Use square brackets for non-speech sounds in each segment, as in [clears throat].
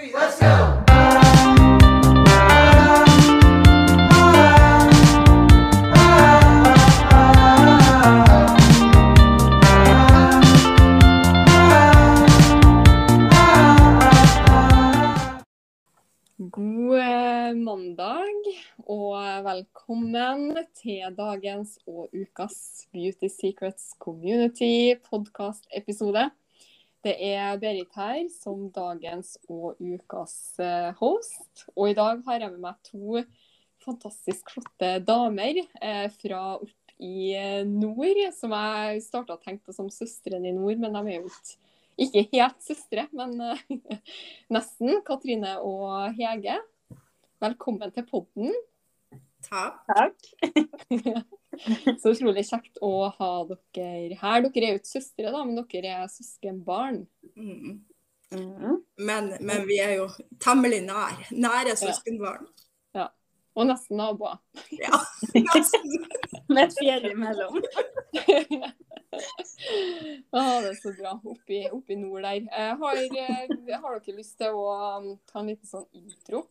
God eh, mandag, og velkommen til dagens og ukas Beauty Secrets Community podcast-episode. Det er Berit her som dagens og ukas eh, host. Og i dag har jeg med meg to fantastisk flotte damer eh, fra opp i eh, nord, som jeg starta å tenke på som søstrene i nord, men de er jo ikke ikke helt søstre, men eh, [laughs] nesten. Katrine og Hege. Velkommen til podden. Takk. Takk. [laughs] Så utrolig kjekt å ha dere her. Dere er jo ikke søstre, da, men dere er søskenbarn. Mm. Mm. Men, men vi er jo temmelig nær. Nære søskenbarn. Og nesten naboer. Ja. nesten. [laughs] Med et fjell imellom. [laughs] Å, det er så bra. Oppi, oppi nord der. Eh, har, eh, har dere lyst til å um, ta en liten sånn intro?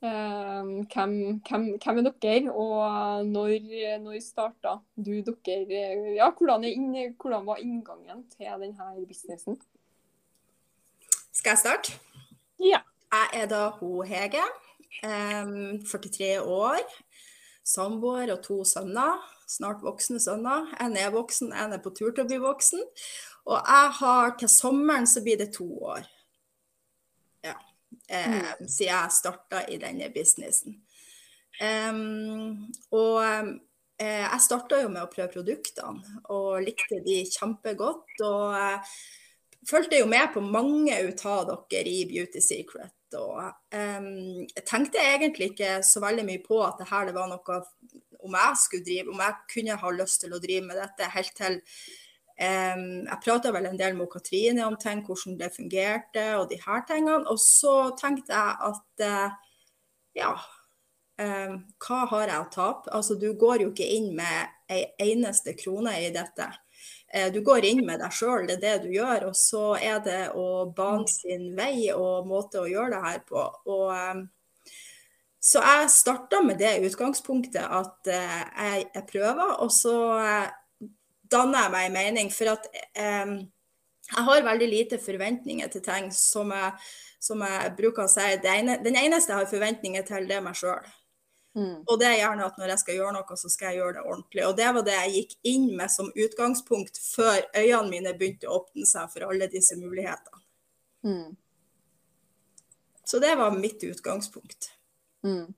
Eh, hvem, hvem, hvem er dere, og når, når starta du dere Ja, hvordan, inn, hvordan var inngangen til denne businessen? Skal jeg starte? Ja. Jeg er da hun Hege. em, 43 år. Samboer og to sønner. Snart voksne sønner. En er voksen, en er på tur til å bli voksen. Og jeg har til sommeren så blir det to år. Eh, Siden jeg starta i denne businessen. Um, og eh, jeg starta jo med å prøve produktene, og likte de kjempegodt. Og eh, fulgte jo med på mange ut av dere i Beauty Secret. Og um, jeg tenkte egentlig ikke så veldig mye på at det her det var noe om jeg skulle drive, om jeg kunne ha lyst til å drive med dette helt til Jeg prata vel en del med Katrine om ting, hvordan det fungerte og de her tingene. Og så tenkte jeg at eh, ja, hva har jeg å tape? Altså, du går jo ikke inn med ei eneste krone i dette. Eh, Du går inn med deg sjøl, det er det du gjør. Og så er det å bane sin vei og måte å gjøre det her på. Og, så jeg starta med det utgangspunktet at eh, jeg, prøver, og så danner jeg meg en mening. For at eh, jeg har veldig lite forventninger til ting som jeg, som jeg bruker å si. Ene, den eneste jeg har forventninger til, det er meg sjøl. Mm. Og det er gjerne at når jeg skal gjøre noe, så skal jeg gjøre det ordentlig. Og det var det jeg gikk inn med som utgangspunkt før øynene mine begynte å åpne seg for alle disse mulighetene. Mm. Så det var mitt utgangspunkt. Mm.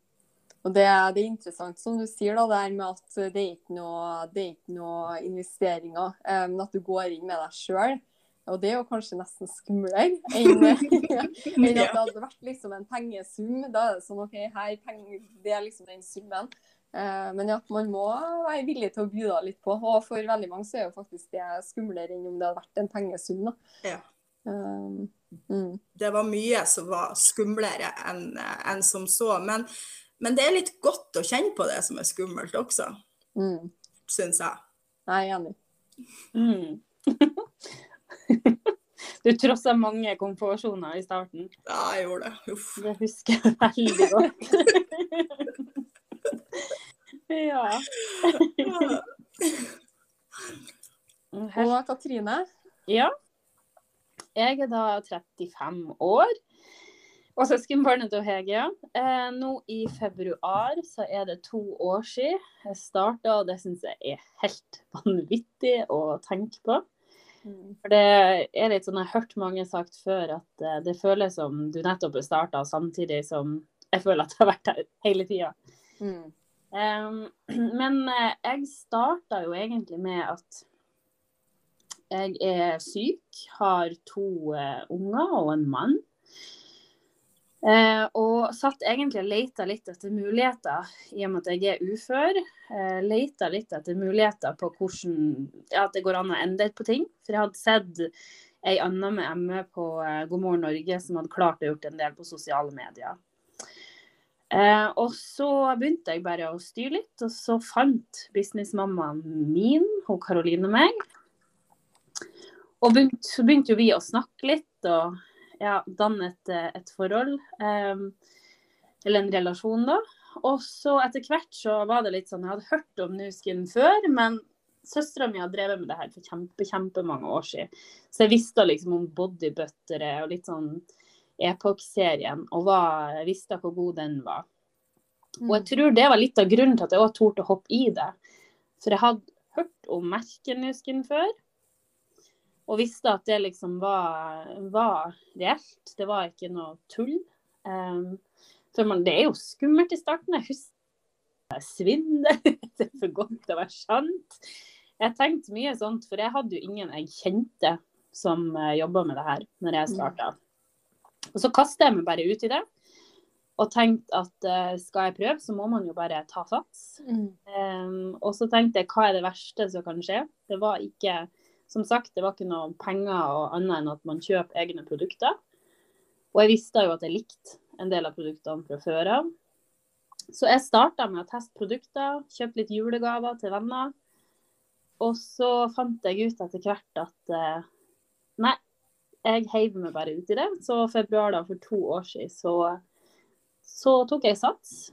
Og det, det er interessant som du sier, da, det her med at det er ikke noe, det er ikke noe investeringer, men men at du går inn med deg sjøl. Og det er jo kanskje nesten skumlere enn, [laughs] enn at det hadde vært liksom en pengesum. Da er det sånn OK, her penger, det er liksom den summen. Uh, men at man må være villig til å by da litt på. Og for veldig mange så er jo faktisk det skumlere enn om det hadde vært en pengesum. da. Ja. Um, mm. Det var mye som var skumlere enn enn som så. Men, men det er litt godt å kjenne på det som er skummelt også, Mm. syns jeg. Jeg er enig. Mm. [laughs] Du trossa mange komfortsoner i starten. Ja, jeg gjorde det. Uff. Det husker jeg veldig godt. [laughs] ja. Og Katrine? ja. Jeg er da 35 år. Og søskenbarnet til Hege. Eh, nå i februar så er det to år siden jeg starta, og det syns jeg er helt [laughs] vanvittig å tenke på. For det er litt sånn, Jeg har hørt mange sagt før at eh, det føles som du nettopp har starta, samtidig som jeg føler at jeg har vært her hele tida. Mm. [clears throat] men eh, jeg starta jo egentlig med at jeg er syk, har to eh, unger og en mann. Eh, og satt egentlig og leita litt etter muligheter, i og med at jeg er ufør. Eh, leita litt etter muligheter på hvordan ja, at det går an å endre på ting. For jeg hadde sett ei anna med ME på eh, God morgen Norge som hadde klart å gjort en del på sosiale medier. Eh, og så begynte jeg bare å styre litt, og så fant businessmammaen min, hun Karoline meg. Og begynt, så begynte jo vi å snakke litt, og ja, danne et, et forhold. Um, eller en relasjon, da. Og så etter hvert så var det litt sånn Jeg hadde hørt om Nuskin før, men søstera mi har drevet med det her for kjempe, kjempemange år siden. Så jeg visste liksom om bodybuttere og litt sånn Epoch-serien, og var, jeg visste hvor god den var. Og jeg tror det var litt av grunnen til at jeg òg torde å hoppe i det. For jeg hadde hørt om merkenusken før. Og visste at det liksom var, var reelt. Det var ikke noe tull. Um, for man, det er jo skummelt i starten. Jeg husker svindel. [laughs] det er for godt til å være sant. Jeg tenkte mye sånt, for jeg hadde jo ingen jeg kjente som eh, jobba med det her når jeg starta. Og så kasta jeg meg bare ut i det og tenkte at uh, skal jeg prøve, så må man jo bare ta sats. Mm. Um, og så tenkte jeg hva er det verste som kan skje? Det var ikke som sagt, det var ikke noe penger og annet enn at man kjøper egne produkter. Og jeg visste jo at jeg likte en del av produktene fra før av. Så jeg starta med å teste produkter, kjøpte litt julegaver til venner. Og så fant jeg ut etter hvert at uh, nei, jeg heiv meg bare ut i det. Så februar da, for to år siden, så, så tok jeg sats.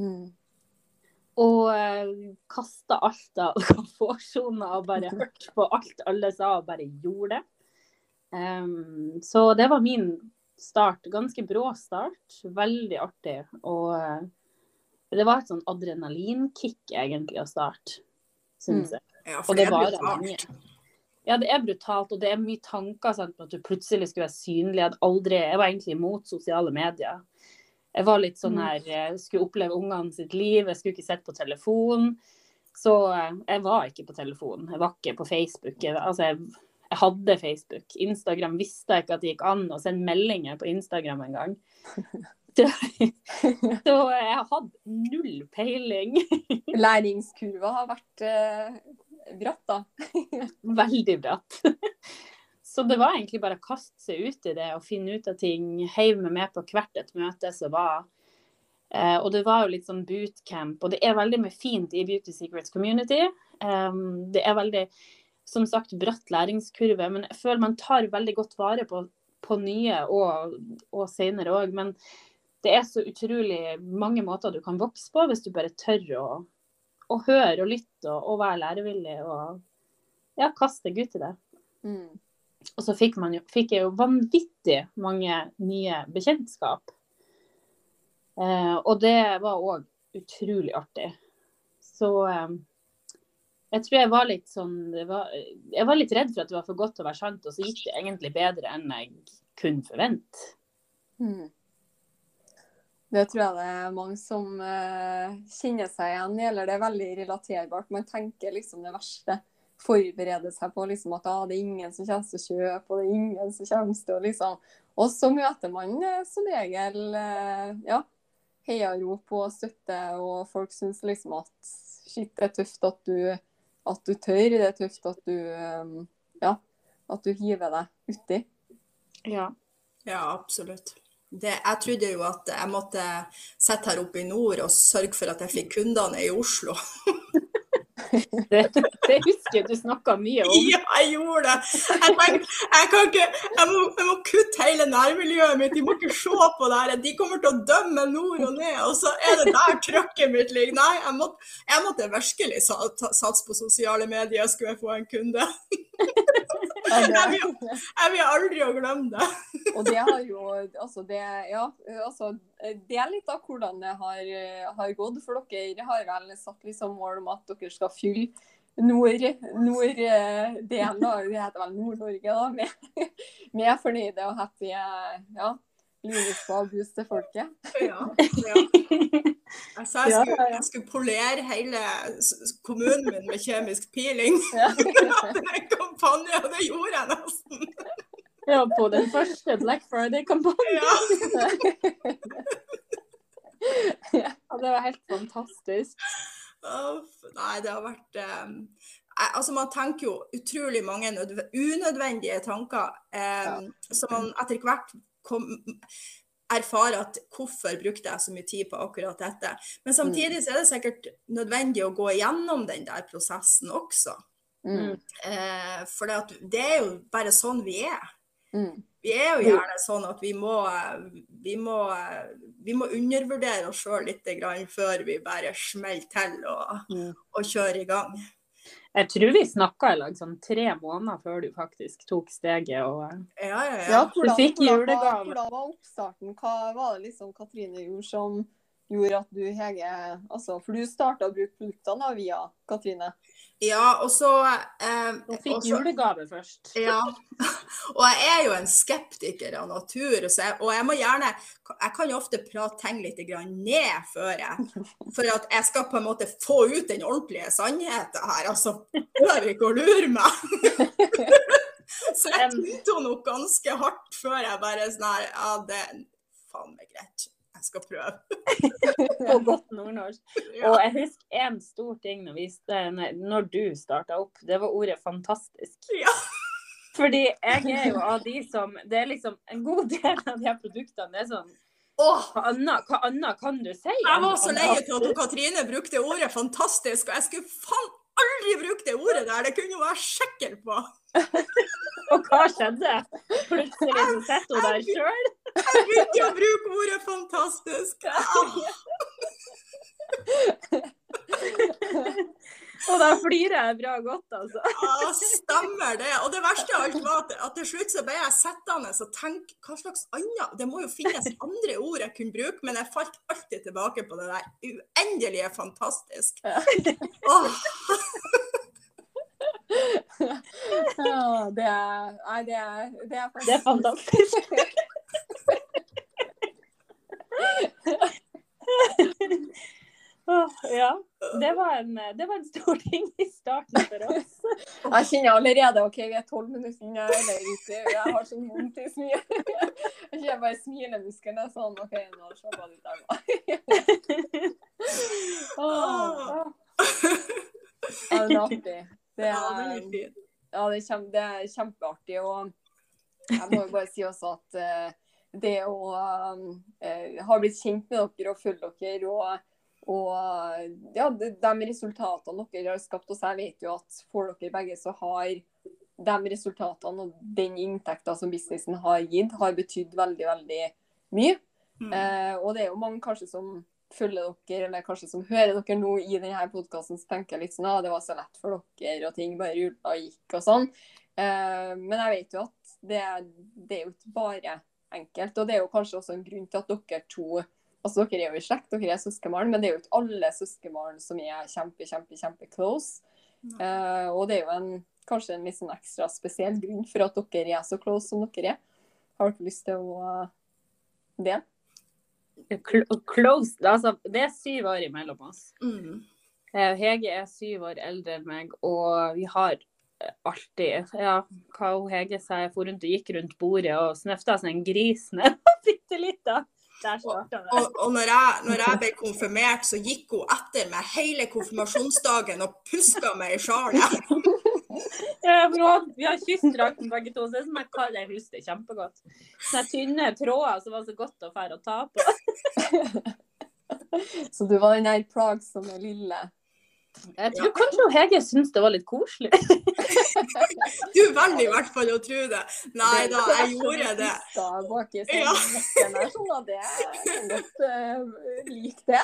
Mm. Og eh, kasta alt av [laughs] komfortsoner og bare hørte på alt alle sa og bare gjorde det. Um, så det var min start. Ganske brå start. Veldig artig. Og uh, det var et sånn adrenalinkick egentlig å starte, syns mm. jeg. Ja, for og det, det varer lenge. Ja, det er brutalt, og det er mye tanker sant, på at du plutselig skulle være synlig. Jeg, aldri, jeg var egentlig imot sosiale medier. Jeg var litt sånn mm. her, jeg skulle oppleve ungene sitt liv, jeg skulle ikke sitte på telefon. Så eh, jeg var ikke på telefon, jeg var ikke på Facebook. Jeg, altså, jeg, jeg hadde Facebook. Instagram visste jeg ikke at det gikk an å sende meldinger på Instagram engang. [laughs] Så, så jeg har hatt null peiling. [laughs] Læringskurva har vært uh, bratt, da. Veldig bratt. [laughs] Så det var egentlig bare å kaste seg ut i det og finne ut av ting. Heiv meg med på hvert et møte som var. Eh, og det var jo litt sånn bootcamp. Og det er veldig mye fint i Beauty Secrets community. Um, det er veldig, som sagt, bratt læringskurve. Men jeg føler man tar veldig godt vare på, på nye og, og senere òg. Men det er så utrolig mange måter du kan vokse på hvis du bare tør å å høre og lytte og, og være lærevillig og ja, kaste deg ut i det. Mm. Og så fikk, jo, fikk, jeg jo vanvittig mange nye bekjentskap. Eh, og det var òg utrolig artig. Så eh, jeg tror jeg var litt sånn var, Jeg var litt redd for at det var for godt til å være sant, og så gikk det egentlig bedre enn jeg kunne forvente. Mm. Det tror jeg det er mange som uh, kjenner seg igjen i, eller det er veldig relaterbart. Man tenker liksom det verste. Forbereder seg på liksom at ah, det er ingen som kommer til å kjøpe, og det er ingen som kommer til å liksom Og så møter man uh, som regel uh, ja, heiarop og støtte, og folk syns liksom at shit, det er tøft at du, at du tør. Det er tøft at du um, ja, at du hiver deg uti. Ja. ja, absolutt. Det, jeg trodde jo at jeg måtte sitte her oppe i nord og sørge for at jeg fikk kundene i Oslo. [laughs] [laughs] Det, det, husker jeg du snakka mye om. Ja, jeg gjorde det. Jeg tenkte, jeg, kan ikke, jeg, må, jeg må kutte hele nærmiljøet mitt. De må ikke se på det her. De kommer til å dømme nord og ned. Og så er det der trøkket mitt ligger. Nei, jeg måtte, jeg måtte virkelig satse på sosiale medier skulle jeg få en kunde. Jeg vil, jeg vil aldri glemme det. Og det har jo altså det, ja, altså, det er litt av hvordan det har, har gått. For dere har vel satt liksom mål om at dere skal fylle nord-delen, nord det heter vel Nord-Norge, da, med, [laughs] med, fornøyde og happy ja, lyriske og boost til folket. Ja, ja. [laughs] sa jeg, skulle, jeg skulle polere hele kommunen min med kjemisk peeling. en [laughs] kampanje, og det gjorde jeg nesten. Ja, på den første Black Friday-kampanjen. Ja. [laughs] ja, det var helt fantastisk. Nei, det har vært um, Altså, man tenker jo utrolig mange unødvendige tanker um, ja. som man etter hvert kom, erfare at hvorfor brukte jeg så mye tid på akkurat dette. Men samtidig så er det sikkert nødvendig å gå igjennom den der prosessen også. Mm. Eh, for det, det, er jo bare sånn vi er. Mm. Vi er jo gjerne sånn at vi må, vi må, vi må undervurdere oss sjøl litt før vi bare smeller til og, Mm. og kjører i gang. Jeg tror vi snakka i lag sånn tre måneder før du faktisk tok steget. og Ja, ja, ja. Ja, hvordan, fikk var, julegave. hvordan var oppstarten? Hva var det liksom Katrine gjorde som gjorde at du, Hege altså, For du starta å bruke produktene via Katrine. Ja og så eh, Hun fikk også, julegave først. Ja. [laughs] Og jeg er jo en skeptiker av natur, så jeg, og jeg må gjerne Jeg kan jo ofte prate ting litt grann ned før jeg For at jeg skal på en måte få ut den ordentlige sannheten her. Altså, prøv ikke å lure meg. [laughs] Så jeg tynte henne nok ganske hardt før jeg bare sånn her Ja, det er faen meg greit. Skal prøve. [laughs] På godt nordnorsk. [laughs] Ja. Og jeg husker en stor ting når, vi, når du starta opp. Det var ordet 'fantastisk'. Ja. [laughs] Fordi jeg er jo av de som Det er liksom en god del av de her produktene det er sånn Åh, Hva annet, hva annet kan du si? Jeg var så lei av at Katrine brukte ordet 'fantastisk', og jeg skulle faen aldri bruke det ordet der. Det kunne hun være sikker på. [laughs] Og hva skjedde? Plutselig så sitter hun der sjøl. Jeg begynte å bruke ordet 'fantastisk'. [laughs] Og da flirer jeg bra godt, altså. [laughs] Ja, stemmer det. Og det verste av alt var at, at til slutt så ble jeg sittende og tenke hva slags annet Det må jo finnes andre ord jeg kunne bruke, men jeg falt alltid tilbake på det der uendelige fantastisk. Åh, [laughs] Ja, det er Nei, det er, det er Det er fantastisk. [laughs] Ja. Det var, en, det var en stor ting i starten for oss. Jeg kjenner allerede OK, vi er tolv minutter ute. Jeg har så vondt i smilet. Jeg kjenner bare smilemusklene sånn OK, nå slapper jeg litt av. Ja, det er artig. Det er, ja, er, det er kjempeartig. Og jeg må jo bare si også at eh, det å eh, ha blitt kjent med dere og følge dere og, og ja, de, de resultatene dere har skapt hos jeg vet jo at for dere begge så har de resultatene og den inntekta som businessen har gitt, har betydd veldig, veldig mye. Mm. Eh, og det er jo mange kanskje som følger dere, eller kanskje som hører dere nå i denne podkasten, som tenker litt sånn at det var så lett for dere, og ting bare rulla og gikk og sånn. Eh, men jeg vet jo at det, det er jo ikke bare enkelt. Og det er jo kanskje også en grunn til at dere to Altså dere er jo i slekt, dere er søskenbarn, men det er jo ikke alle søskenbarn som er kjempe, kjempe, kjempe close. Uh, og det er jo en, kanskje en litt sånn ekstra spesiell grunn for at dere er så close som dere er. Har dere lyst til å uh, dele? Close, altså, det er syv år imellom oss. Mm. Eh, Hege er syv år eldre enn meg, og vi har eh, alltid Ja, hva Hege sa, jeg for rundt og gikk rundt bordet og snøfta seg en gris. ned. [laughs] Bitte lita. Og, og når, jeg, når jeg ble konfirmert, så gikk hun etter meg hele konfirmasjonsdagen og puska meg i sjalet. [laughs] Ja, Vi har kystdrakten begge to, så det er som jeg kaller jeg husker det kjempegodt. Sånne tynne tråder som var så godt å fære å ta på. [laughs] Så du var den der plagsomme lille Jeg tror kanskje Hege syntes det var litt koselig. Du velger i hvert fall å tro det. Nei da, jeg gjorde det. Bak i sånn Ja. der, sånn, og det jeg kan godt uh, like det.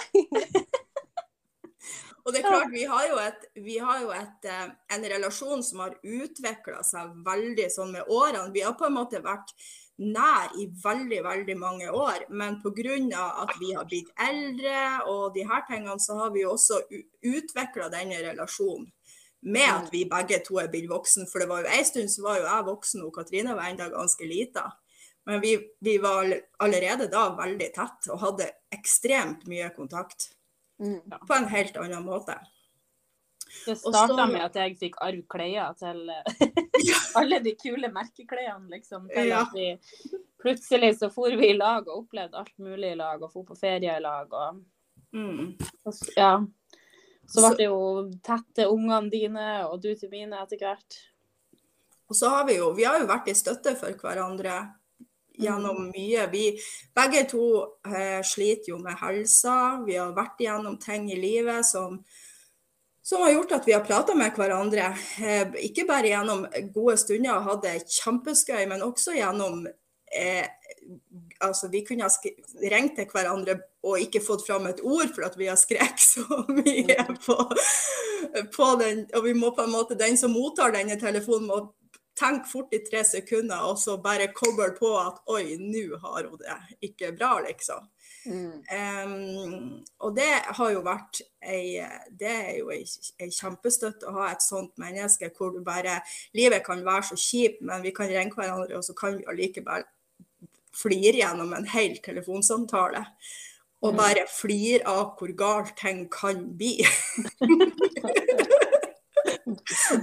Og det er klart, vi har jo, et, vi har jo et, eh, en relasjon som har utvikla seg veldig sånn med årene. Vi har på en måte vært nær i veldig, veldig mange år. Men pga. at vi har blitt eldre og de her tingene, så har vi også utvikla denne relasjonen. Med at vi begge to er blitt voksen. For det var jo en stund så var jo jeg voksen, og Katrine var enda ganske lita. Men vi, vi var allerede da veldig tett og hadde ekstremt mye kontakt. Mm. På en helt annen måte. Det starta med at jeg fikk arv klær til eh, [laughs] [laughs] alle de kule merkeklærne, liksom. Ja. plutselig så for vi i lag og opplevde alt mulig i lag, og for på ferie i lag. Og, Mm. og ja. Så Så- ble det jo tett til ungene dine, og du til mine etter hvert. Og så har vi jo, vi har jo vært i støtte for hverandre gjennom mye. Vi begge to eh, sliter jo med helsa. Vi har vært igjennom ting i livet som, som har gjort at vi har prata med hverandre. Eh, ikke bare gjennom gode stunder og hatt det kjempeskøy, men også gjennom eh, altså Vi kunne ha ringt til hverandre og ikke fått fram et ord for at vi har skrek så [laughs] mye på, på den. Og vi må på en måte, den som mottar denne telefonen, må tenke fort i tre sekunder og så bare koble på at oi, nå har hun det ikke bra, liksom. Mm. Um, og det har jo vært ei, det er jo ei, ei kjempestøtte å ha et sånt menneske hvor du bare Livet kan være så kjipt, men vi kan ringe hverandre, og så kan vi allikevel flire gjennom en hel telefonsamtale. Og mm. bare flire av hvor galt ting kan bli. [laughs]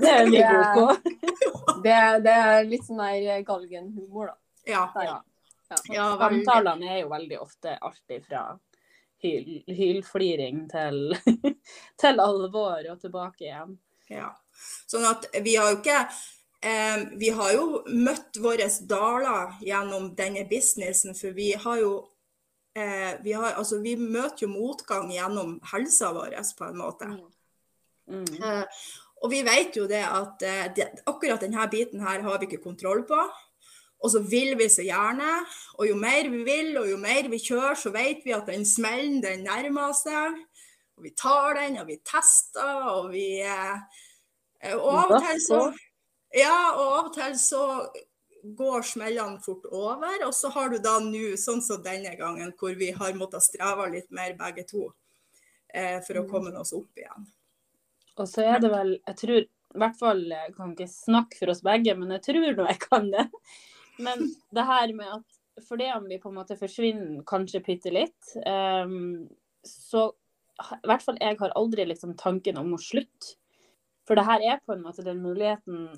det er vi gode på. [laughs] [laughs] det, det, er litt sånn der galgenhumor, da. Ja. ja. Ja. Samtalene er jo veldig ofte alltid fra hyl, hylfliring til, [laughs] til alvor og tilbake igjen. Ja. Sånn at vi har jo ikke Eh, vi har jo møtt våre daler gjennom denne businessen, for vi har jo eh, vi, har, altså, vi, møter jo motgang gjennom helsa vår, på en måte. Mm. Mm. Eh, og vi vet jo det at eh, det, akkurat denne biten her har vi ikke kontroll på. Og så vil vi så gjerne. Og jo mer vi vil, og jo mer vi kjører, så vet vi at den smellen den nærmer seg. Og vi tar den, og vi tester, og vi eh, Og av og til så ja, og av og til så går smellene fort over. Og så har du da nå, sånn som denne gangen, hvor vi har måttet streve litt mer begge to eh, for å mm. komme oss opp igjen. Og så er det vel, jeg tror, i hvert fall jeg kan ikke snakke for oss begge, men jeg tror nå jeg kan det. Men det her med at fordi om vi på en måte forsvinner kanskje bitte litt, um, så i hvert fall jeg har aldri liksom tanken om å slutte. For det her er på en måte den muligheten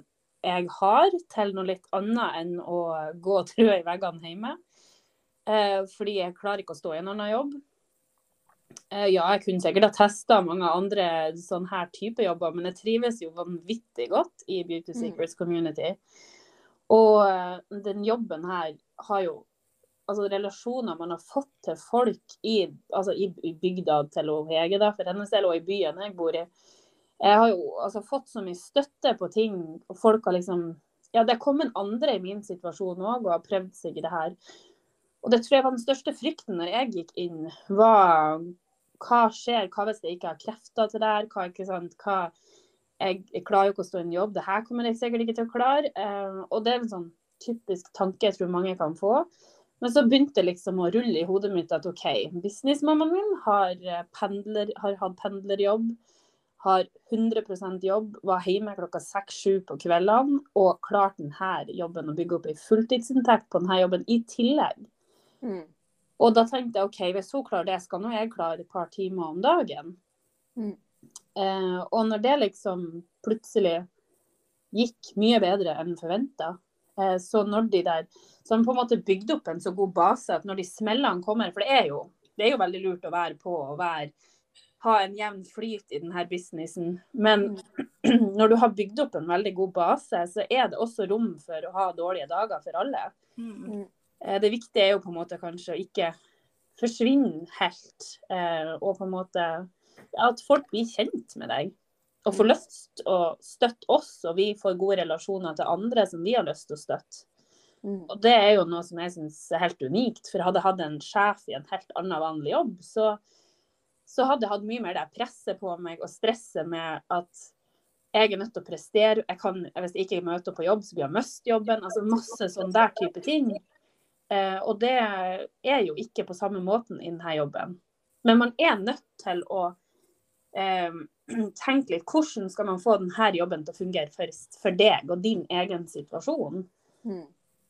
jeg har, til noe litt annet enn å gå og trø i veggene hjemme. Uh, fordi jeg klarer ikke å stå i en annen jobb. Uh, ja, jeg kunne sikkert ha testa mange andre sånn her type jobber, men jeg trives jo vanvittig godt i Beauty mm. Secrets community. Og eh, den jobben her har jo altså relasjoner man har fått til folk i, altså i, bygda til Hege, da, for hennes del, og i byen jeg bor i jeg har jo altså, fått så mye støtte på ting, og folk har liksom Ja, det er kommet andre i min situasjon òg og har prøvd seg i det her. Og det tror jeg var den største frykten når jeg gikk inn, var hva skjer, hva hvis jeg ikke har krefter til det her, hva ikke sant, hva jeg, jeg klarer jo ikke å stå i en jobb, det her kommer jeg sikkert ikke til å klare. Eh, og det er en sånn typisk tanke jeg tror mange kan få. Men så begynte det liksom å rulle i hodet mitt at OK, businessmammaen min har, eh, pendler, har hatt pendlerjobb har 100% jobb, var hjemme klokka 6-7 på kveldene og klarte denne jobben å bygge opp ei fulltidsinntekt på denne jobben i tillegg. Mm. Og da tenkte jeg OK, hvis hun klarer det, skal nå jeg klare et par timer om dagen. Mm. Eh, og når det liksom plutselig gikk mye bedre enn forventa, eh, så når de der Så har på en måte bygd opp en så god base at når de smellene kommer For det er jo, det er jo veldig lurt å være på og være ha en jevn flyt i denne businessen. Men mm. [clears throat] når du har bygd opp en veldig god base, så er det også rom for å ha dårlige dager for alle. Mm. Eh, det viktige er jo på en måte kanskje å ikke forsvinne helt, eh, og på en måte at folk blir kjent med deg. Og får mm. lyst å støtte oss, og vi får gode relasjoner til andre som vi har lyst til å støtte. Mm. Og det er jo noe som jeg syns er helt unikt. For hadde jeg hatt en sjef i en helt annen vanlig jobb, så så hadde jeg hatt mye mer det presset på meg og stresset med at jeg er nødt til å prestere. Jeg kan, hvis jeg ikke møter på jobb, så blir jeg mist jobben. Altså masse sånn der type ting. Eh, og det er jo ikke på samme måten i denne jobben. Men man er nødt til å [clears throat] tenke litt hvordan skal man få denne jobben til å fungere for, for deg og din egen situasjon. Mm.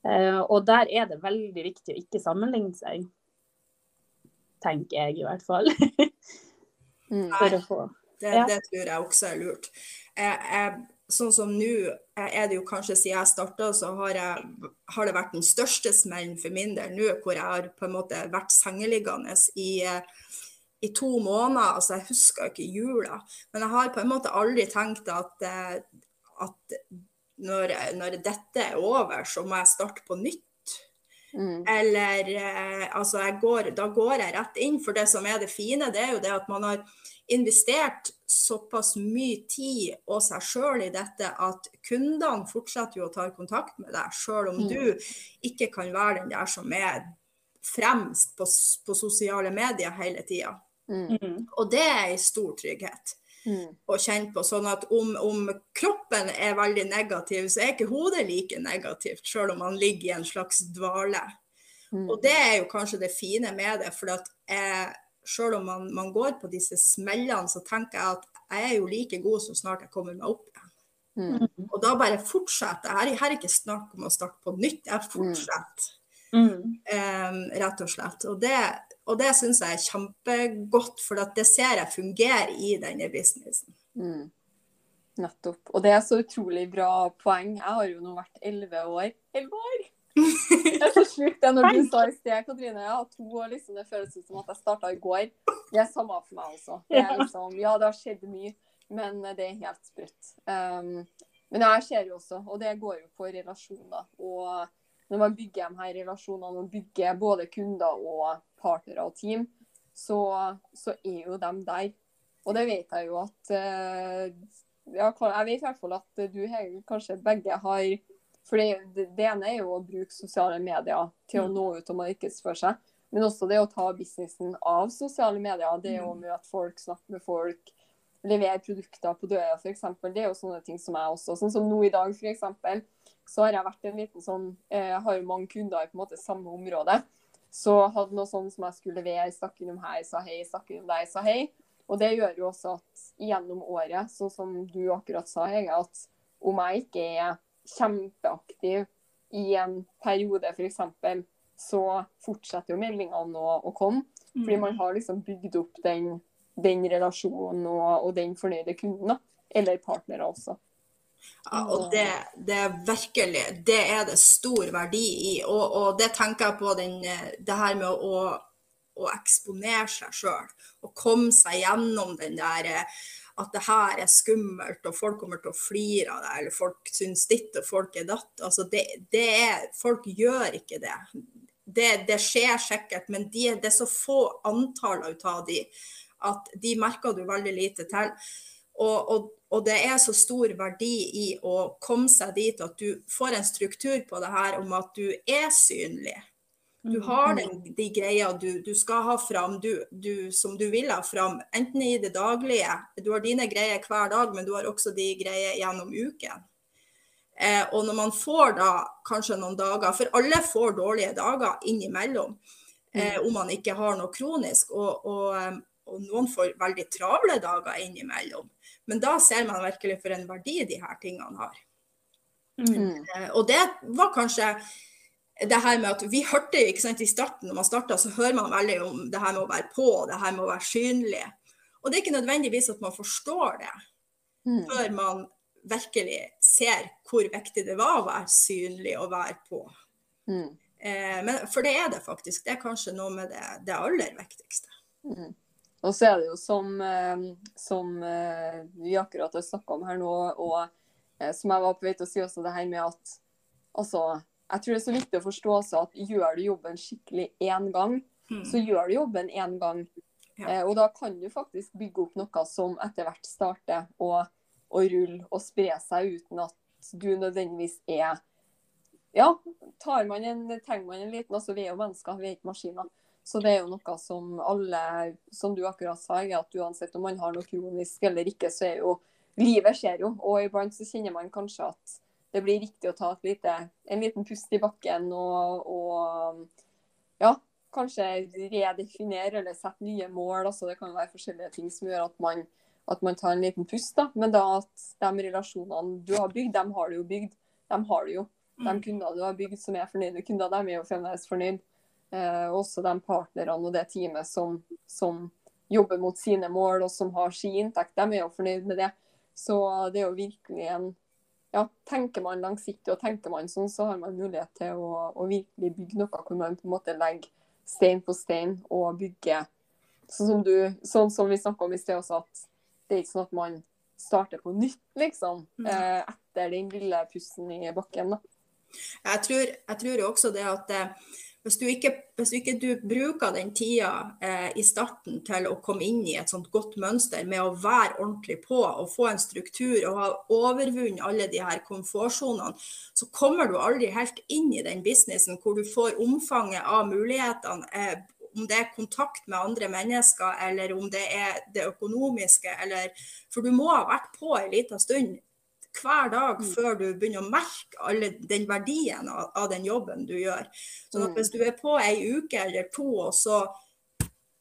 Eh, og der er det veldig viktig å ikke sammenligne seg tenker jeg i hvert fall. [laughs] Mm. For å få det, ja. det, tror jeg også er lurt. Jeg, jeg, sånn som nå er det jo kanskje siden jeg starta, så har, jeg, har, det vært den største smellen for min del nå, hvor jeg har på en måte vært sengeliggende i, i to måneder. Altså, jeg husker ikke jula. Men jeg har på en måte aldri tenkt at, at når, når, dette er over, så må jeg starte på nytt. Mm. Eller eh, altså jeg går, da går jeg rett inn. For det som er det fine, det er jo det at man har investert såpass mye tid og seg sjøl i dette at kundene fortsetter jo å ta kontakt med deg, sjøl om Mm. du ikke kan være den der som er fremst på, på sosiale medier hele tida. Mm. Mm. Og det er en stor trygghet Mm. å kjenne på. Sånn at om, om kroppen er veldig negativ, så er ikke hodet like negativt, sjøl om man ligger i en slags dvale. Mm. Og det er jo kanskje det fine med det. for at jeg, selv om man, man går på disse smellene, så tenker jeg at jeg er jo like god så snart jeg kommer meg opp igjen. Mm. Og da bare fortsetter jeg. Her, er ikke snakk om å starte på nytt, jeg fortsetter. Mm. em, rett og slett. Og det, og det syns jeg er kjempegodt, for at det ser jeg fungerer i denne businessen. Mm. Nettopp. Og det er så utrolig bra poeng. Jeg har jo nå vært elleve år. Elleve år! Det er så sjukt det når du [laughs] sa i sted, Katrine. Ja, to år liksom, Det føles ut som at jeg starta i går. Det er samme for meg også. Det er [laughs] liksom, ja, det har skjedd mye, men det er helt sprøtt. Um, men jeg ser jo også, og det går jo på relasjoner. Og når man bygger de her relasjonene, og bygger både kunder og partnere og team, så, så er jo de der. Og det vet jeg jo at eh, ja, Jeg vet i hvert fall at du Hege, kanskje begge har For det, ene er jo å bruke sosiale medier til å nå ut og markedsføre seg. Men også det å ta businessen av sosiale medier. Det å møte folk, snakke med folk, levere produkter på døra f.eks. Det er jo sånne ting som jeg også Sånn som nå i dag, f.eks. Så har jeg vært en liten sånn eh, Jeg har jo mange kunder i på en måte samme område. Så hadde noe sånn som jeg skulle levere, stakk innom her, sa hei, stakk innom deg, sa hei. Og det gjør jo også at gjennom året, sånn som du akkurat sa, Hege, at om jeg ikke er kjempeaktiv i en periode f.eks., så fortsetter jo meldingene å, å komme. Fordi man har liksom bygd opp den, den relasjonen og, og den fornøyde kunden. Eller partnere også. Ja, og det, det er virkelig det er det stor verdi i. Og, og det tenker jeg på den, eh, det her med å, å eksponere seg sjøl. Og komme seg gjennom den der eh, at det her er skummelt, og folk kommer til å flire av deg, eller folk syns ditt og folk er datt. Altså det, det er, folk gjør ikke det. Det, det skjer sikkert, men de, det er så få antall av de at de merker du veldig lite til. Og, og, og det er så stor verdi i å komme seg dit at du får en struktur på det her om at du er synlig. Du har den, de greia du, du skal ha fram, du, du, som du vil ha fram. Enten i det daglige, du har dine greier hver dag, men du har også de greier gjennom uken. Eh, og når man får da kanskje noen dager, for alle får dårlige dager innimellom, eh, om man ikke har noe kronisk. Og, og, eh, og noen får veldig travle dager innimellom. Men da ser man virkelig for en verdi de her tingene har. Mm. Eh, Og det var kanskje det her med at vi hørte ikke sant, I starten når man starta, så hører man veldig om det her med å være på, det her med å være synlig. Og det er ikke nødvendigvis at man forstår det Mm. før man virkelig ser hvor viktig det var å være synlig og være på. Mm. Eh, men, for det er det faktisk. Det er kanskje noe med det, det aller viktigste. Mm. Og så er det jo som, eh, som eh, vi akkurat har snakka om her nå, og eh, som jeg var på vei til å si også, det her med at altså, Jeg tror det er så viktig å forstå også at gjør du jobben skikkelig én gang, Mm. så gjør du jobben én gang. Ja. Og da kan du faktisk bygge opp noe som etter hvert starter å, å rulle og spre seg uten at du nødvendigvis er Ja, tar man en, trenger man en liten altså Vi er jo mennesker, vi er ikke maskiner. Så det er jo noe som alle, som du akkurat sa, er at uansett om man har noe kronisk eller ikke, så er jo Livet skjer jo, og iblant så kjenner man kanskje at det blir riktig å ta lite, en liten pust i bakken og, og ja, kanskje redefinere eller sette nye mål. altså Det kan være forskjellige ting som gjør at man, at man tar en liten pust. da, Men da at de relasjonene du har bygd, dem har du jo bygd. De har du jo. De Mm. kundene du har bygd som er fornøyde kunder, de er jo fremdeles fornøyd. Eh, også de partnerne og det teamet som, som jobber mot sine mål og som har sin inntekt, de er jo fornøyd med det. Så det er jo virkelig en ja, Tenker man langsiktig og tenker man sånn, så har man mulighet til å, å virkelig bygge noe hvor man på en måte legger stein på stein og bygger sånn som, du, sånn som vi snakka om i sted også, at det er ikke sånn at man starter på nytt, liksom, eh, etter den lille pusten i bakken. da. Jeg tror, jeg tror jo også det at eh, hvis du ikke, hvis du ikke du bruker den tida eh, i starten til å komme inn i et sånt godt mønster med å være ordentlig på og få en struktur og ha overvunnet alle de her komfortsonene, så kommer du aldri helt inn i den businessen hvor du får omfanget av mulighetene. Eh, om det er kontakt med andre mennesker, eller om det er det økonomiske, eller For du må ha vært på en liten stund hver dag Mm. før du begynner å merke alle den verdien av, av den jobben du gjør. Sånn at Mm. hvis du er på ei uke eller to, og så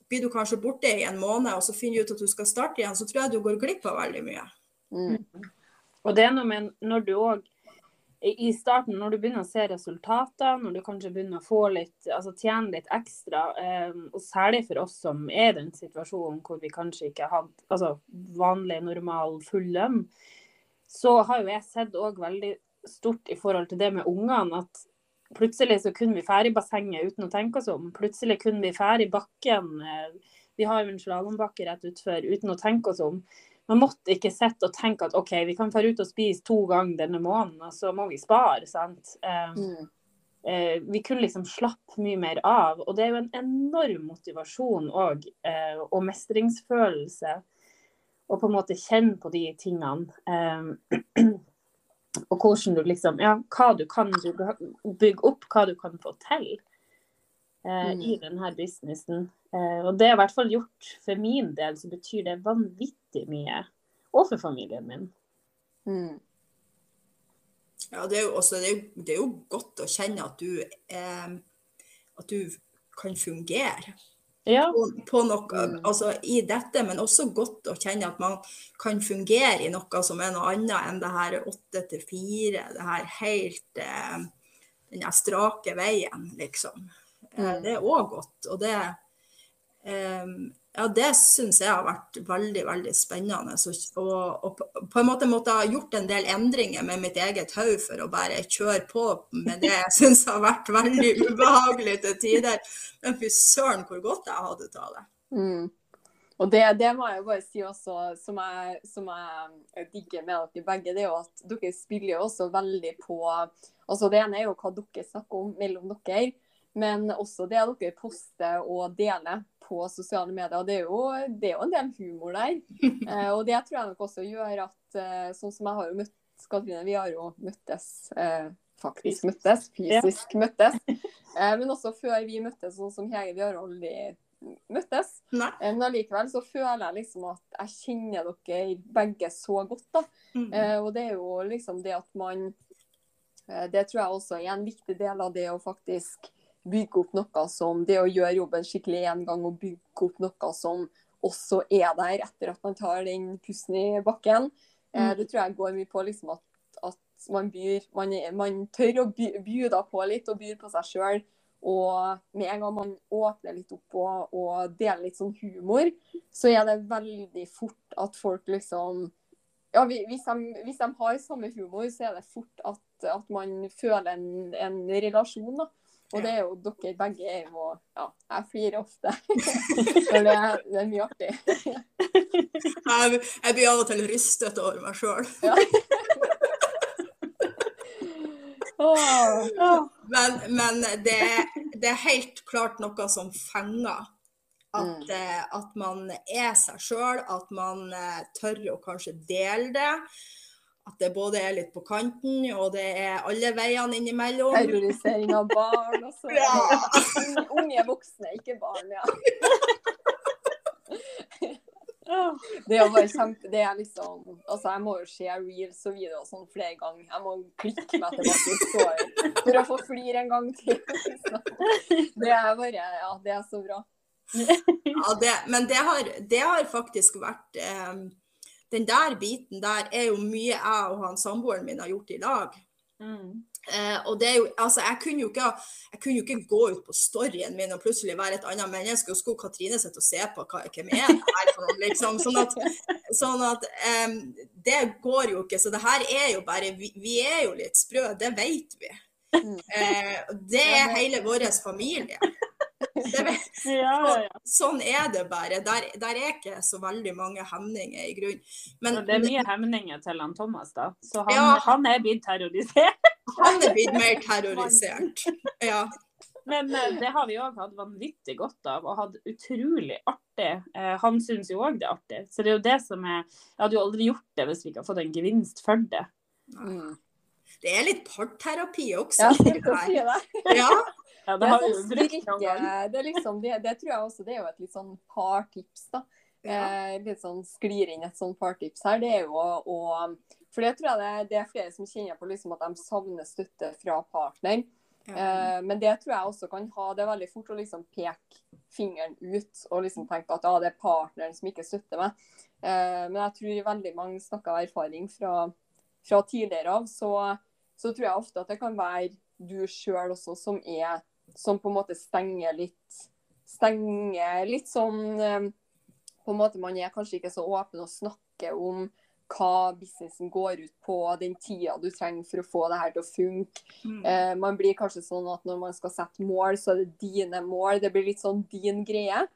blir du kanskje borte i en måned, og så finner du ut at du skal starte igjen, så tror jeg du går glipp av veldig mye. Mm. Og det er noe med når du òg i starten, når du begynner å se resultater, når du kanskje begynner å få litt, altså tjene litt ekstra, eh, og særlig for oss som er i den situasjonen hvor vi kanskje ikke har hatt altså, vanlig, normal, full lønn, så har jo jeg sett òg veldig stort i forhold til det med ungene at plutselig så kunne vi fære i bassenget uten å tenke oss om. Plutselig kunne vi fære i bakken. eh, Vi har jo en slalåmbakke rett utfor uten å tenke oss om. Man måtte ikke sitte og tenke at OK, vi kan fære ut og spise to ganger denne måneden, og så må vi spare. sant? Eh, Mm. eh, vi kunne liksom slappe mye mer av. Og det er jo en enorm motivasjon òg, eh, og mestringsfølelse. Og på en måte kjenne på de tingene. Eh, [clears throat] og hvordan du liksom Ja, hva du kan bygge, opp, hva du kan få til eh, Mm. i denne businessen. Eh, og det er i hvert fall gjort for min del, så betyr det vanvittig mye. Og for familien min. Mm. Ja, det er jo, også, det er jo, det er jo godt å kjenne at du, eh, at du kan fungere Ja. på, på noe Mm. altså, i dette, men også godt å kjenne at man kan fungere i noe som er noe annet enn det her åtte til fire, det her helt eh, den der strake veien, liksom. Eh, Mm. det er òg godt. Og det eh, ja, det syns jeg har vært veldig, veldig spennende. Og, og på, en måte måtte ha gjort en del endringer med mitt eget hode for å bare kjøre på med det jeg [laughs] syns har vært veldig ubehagelig til tider. Men fy søren hvor godt jeg hadde av det. Mm. Og det, det må jeg bare si også, som jeg, som jeg digger med dere begge, det er jo at dere spiller jo også veldig på altså Det ene er jo hva dere snakker om mellom dere, men også det dere poster og deler på sosiale medier. Det er jo, det er jo en del humor der. [laughs] Eh, og det tror jeg nok også gjør at eh, Sånn som jeg har jo møtt Katrine, vi har jo møttes eh, faktisk møttes, fysisk møttes. [laughs] Eh, men også før vi møttes, sånn som Hege, vi har aldri møttes. Nei. Eh, Men allikevel så føler jeg liksom at jeg kjenner dere begge så godt. da. Mm. Eh, og det er jo liksom det at man Det tror jeg også er en viktig del av det å faktisk bygge opp noe som Det å gjøre jobben skikkelig én gang og bygge opp noe som også er der etter at man tar den pusten i bakken. Eh, Mm. det tror jeg går mye på liksom at, at man, byr, man, man tør å by, da på litt og byr på seg sjøl. Og med en gang man åpner litt opp og, og deler litt sånn humor, så er det veldig fort at folk liksom ja, hvis de, hvis de har samme humor, så er det fort at, at man føler en, en relasjon. da. Og det er jo dere begge er jo Ja, jeg flirer ofte. [laughs] For det, det er mye artig. [laughs] Jeg, jeg blir av og til rystet over meg sjøl. [laughs] Ja. Men, men det, det er helt klart noe som fenger. At, Mm. eh, at man er seg sjøl, at man eh, tør å kanskje dele det. At det både er litt på kanten, og det er alle veiene innimellom. Terrorisering av barn. også. Ja. Unge voksne, ikke barn. ja. Det er jo bare kjempe, det er liksom, altså Jeg må jo se reels og videoer sånn flere ganger. Jeg må klikke meg tilbake i story for å få flire en gang til. Det er bare, ja, det er så bra. Ja, det, men det har, det har faktisk vært eh, Den der biten der er jo mye jeg og han samboeren min har gjort i lag. Mm. Eh, og det er jo, altså jeg kunne, jo ikke, jeg kunne jo ikke gå ut på storyen min og plutselig være et annet menneske, og skulle Katrine sitte og se på hva, hvem er det her for noe, liksom. Sånn at, sånn at um, det går jo ikke. Så det her er jo bare Vi, vi er jo litt sprø, det vet vi. Eh, det er hele vår familie. [laughs] Ja, ja, ja. sånn er det bare. Der, der er ikke så veldig mange hemninger i grunn. Men det er mye hemninger til han Thomas, da. Så han, Ja. han er blitt terrorisert. han er blitt mer terrorisert. Ja. Men eh, det har vi òg hatt vanvittig godt av, og hatt utrolig artig. Eh, han syns jo òg det er artig. Så det er jo det som er Jeg hadde jo aldri gjort det hvis vi ikke hadde fått en gevinst for det. Mm. Det er litt parterapi også. Ja, det det. Ja, Ja, Det, har vi sånn brukt det, liksom, det, det tror jeg også det er jo et litt sånn partips. da. ja. Eh, litt sånn sklir inn et sånn partips her. Det er jo å å- For det tror jeg det, det er flere som kjenner på liksom at de savner støtte fra partner. ja. Eh, men det tror jeg også kan ha Det er veldig fort å liksom peke fingeren ut og liksom tenke at ah, det er partneren som ikke støtter meg. Eh, men jeg tror veldig mange snakker av erfaring fra, fra tidligere av, så, så tror jeg ofte at det kan være du sjøl også som er Som på en måte stenger litt Stenger litt sånn eh, På en måte man er kanskje ikke så åpen og snakker om hva businessen går ut på, den tida du trenger for å få det her til å funke. Mm. Eh, man blir kanskje sånn at når man skal sette mål, så er det dine mål. Det blir litt sånn din greie.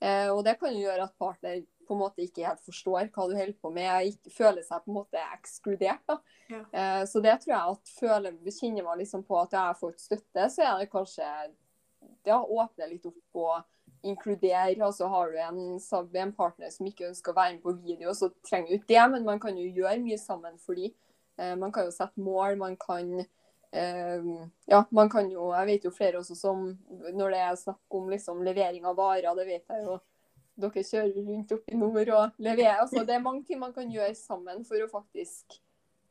Eh, og det kan jo gjøre at partner på en måte ikke helt forstår hva du holder på med, ikke føler seg på en måte ekskludert. Ja. Eh, så det tror jeg at føler, kjenner man liksom på at jeg har fått støtte, så er det kanskje ja, åpne litt opp og inkludere. Altså har du en, en partner som ikke ønsker å være med på video, så trenger du ikke det, men man kan jo gjøre mye sammen fordi eh, man kan jo sette mål, man kan Uh, ja, man kan jo Jeg vet jo flere også som Når det er snakk om liksom levering av varer, det vet jeg jo dere kjører rundt opp i nord og leverer. Altså, det er mange ting man kan gjøre sammen for å faktisk,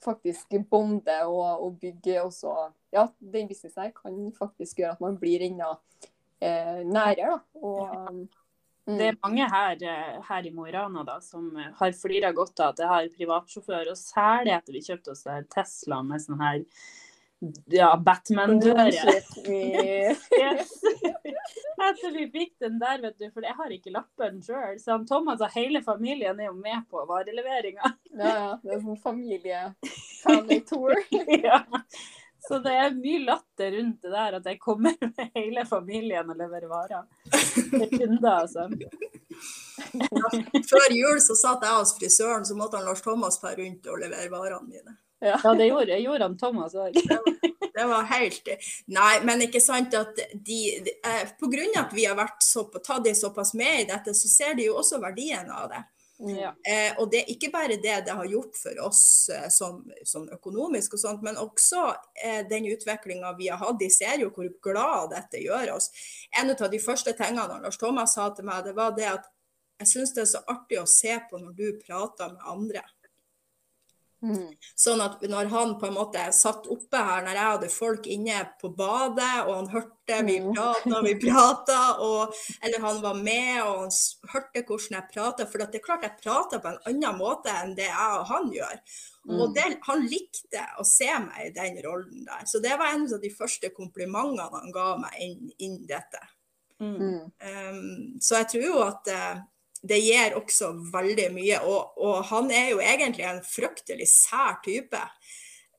faktisk bonde og, og bygge også Ja, den businessen her kan faktisk gjøre at man blir enda eh, nærere, da. Og, mm, Det er mange her, eh, her i Mo i Rana da, som har flira godt av at jeg har privatsjåfør, og særlig etter vi kjøpte oss Tesla med sånn her ja, Batman dør. [laughs] Yes. Etter vi fikk den der, vet du, for jeg har ikke lappen sjøl. Så han Thomas og hele familien er jo med på vareleveringa. Ja, ja. Det er sånn familie family tour. [laughs] Ja. Så det er mye latter rundt det der at jeg kommer med hele familien og leverer varer. Er kunder, altså. Før jul så satt jeg hos frisøren, så måtte han Lars Thomas dra rundt og levere varene mine. Ja. Det gjorde, gjorde han Thomas òg. Det var helt Nei, men ikke sant at de, de eh, av at vi har vært så, tatt de såpass med i dette, så ser de jo også verdien av det. Ja. Eh, og det er ikke bare det det har gjort for oss eh, sånn, sånn økonomisk og sånt, men også eh, den utviklinga vi har hatt. De ser jo hvor glad dette gjør oss. En av de første tingene Lars Thomas sa til meg, det var det at jeg syns det er så artig å se på når du prater med andre. Mm. Sånn at når han på en måte satt oppe her, når jeg hadde folk inne på badet, og han hørte vi Mm. prata, vi [laughs] prata, Eller han var med, og han hørte hvordan jeg prata. For det er klart jeg prater på en annen måte enn det jeg og han gjør. Og Mm. det, han likte å se meg i den rollen der. Så det var en av de første komplimentene han ga meg inn, inn dette. Mm. Mm. Um, så jeg tror jo at eh, det gir også veldig mye. Og, og han er jo egentlig en fryktelig sær type.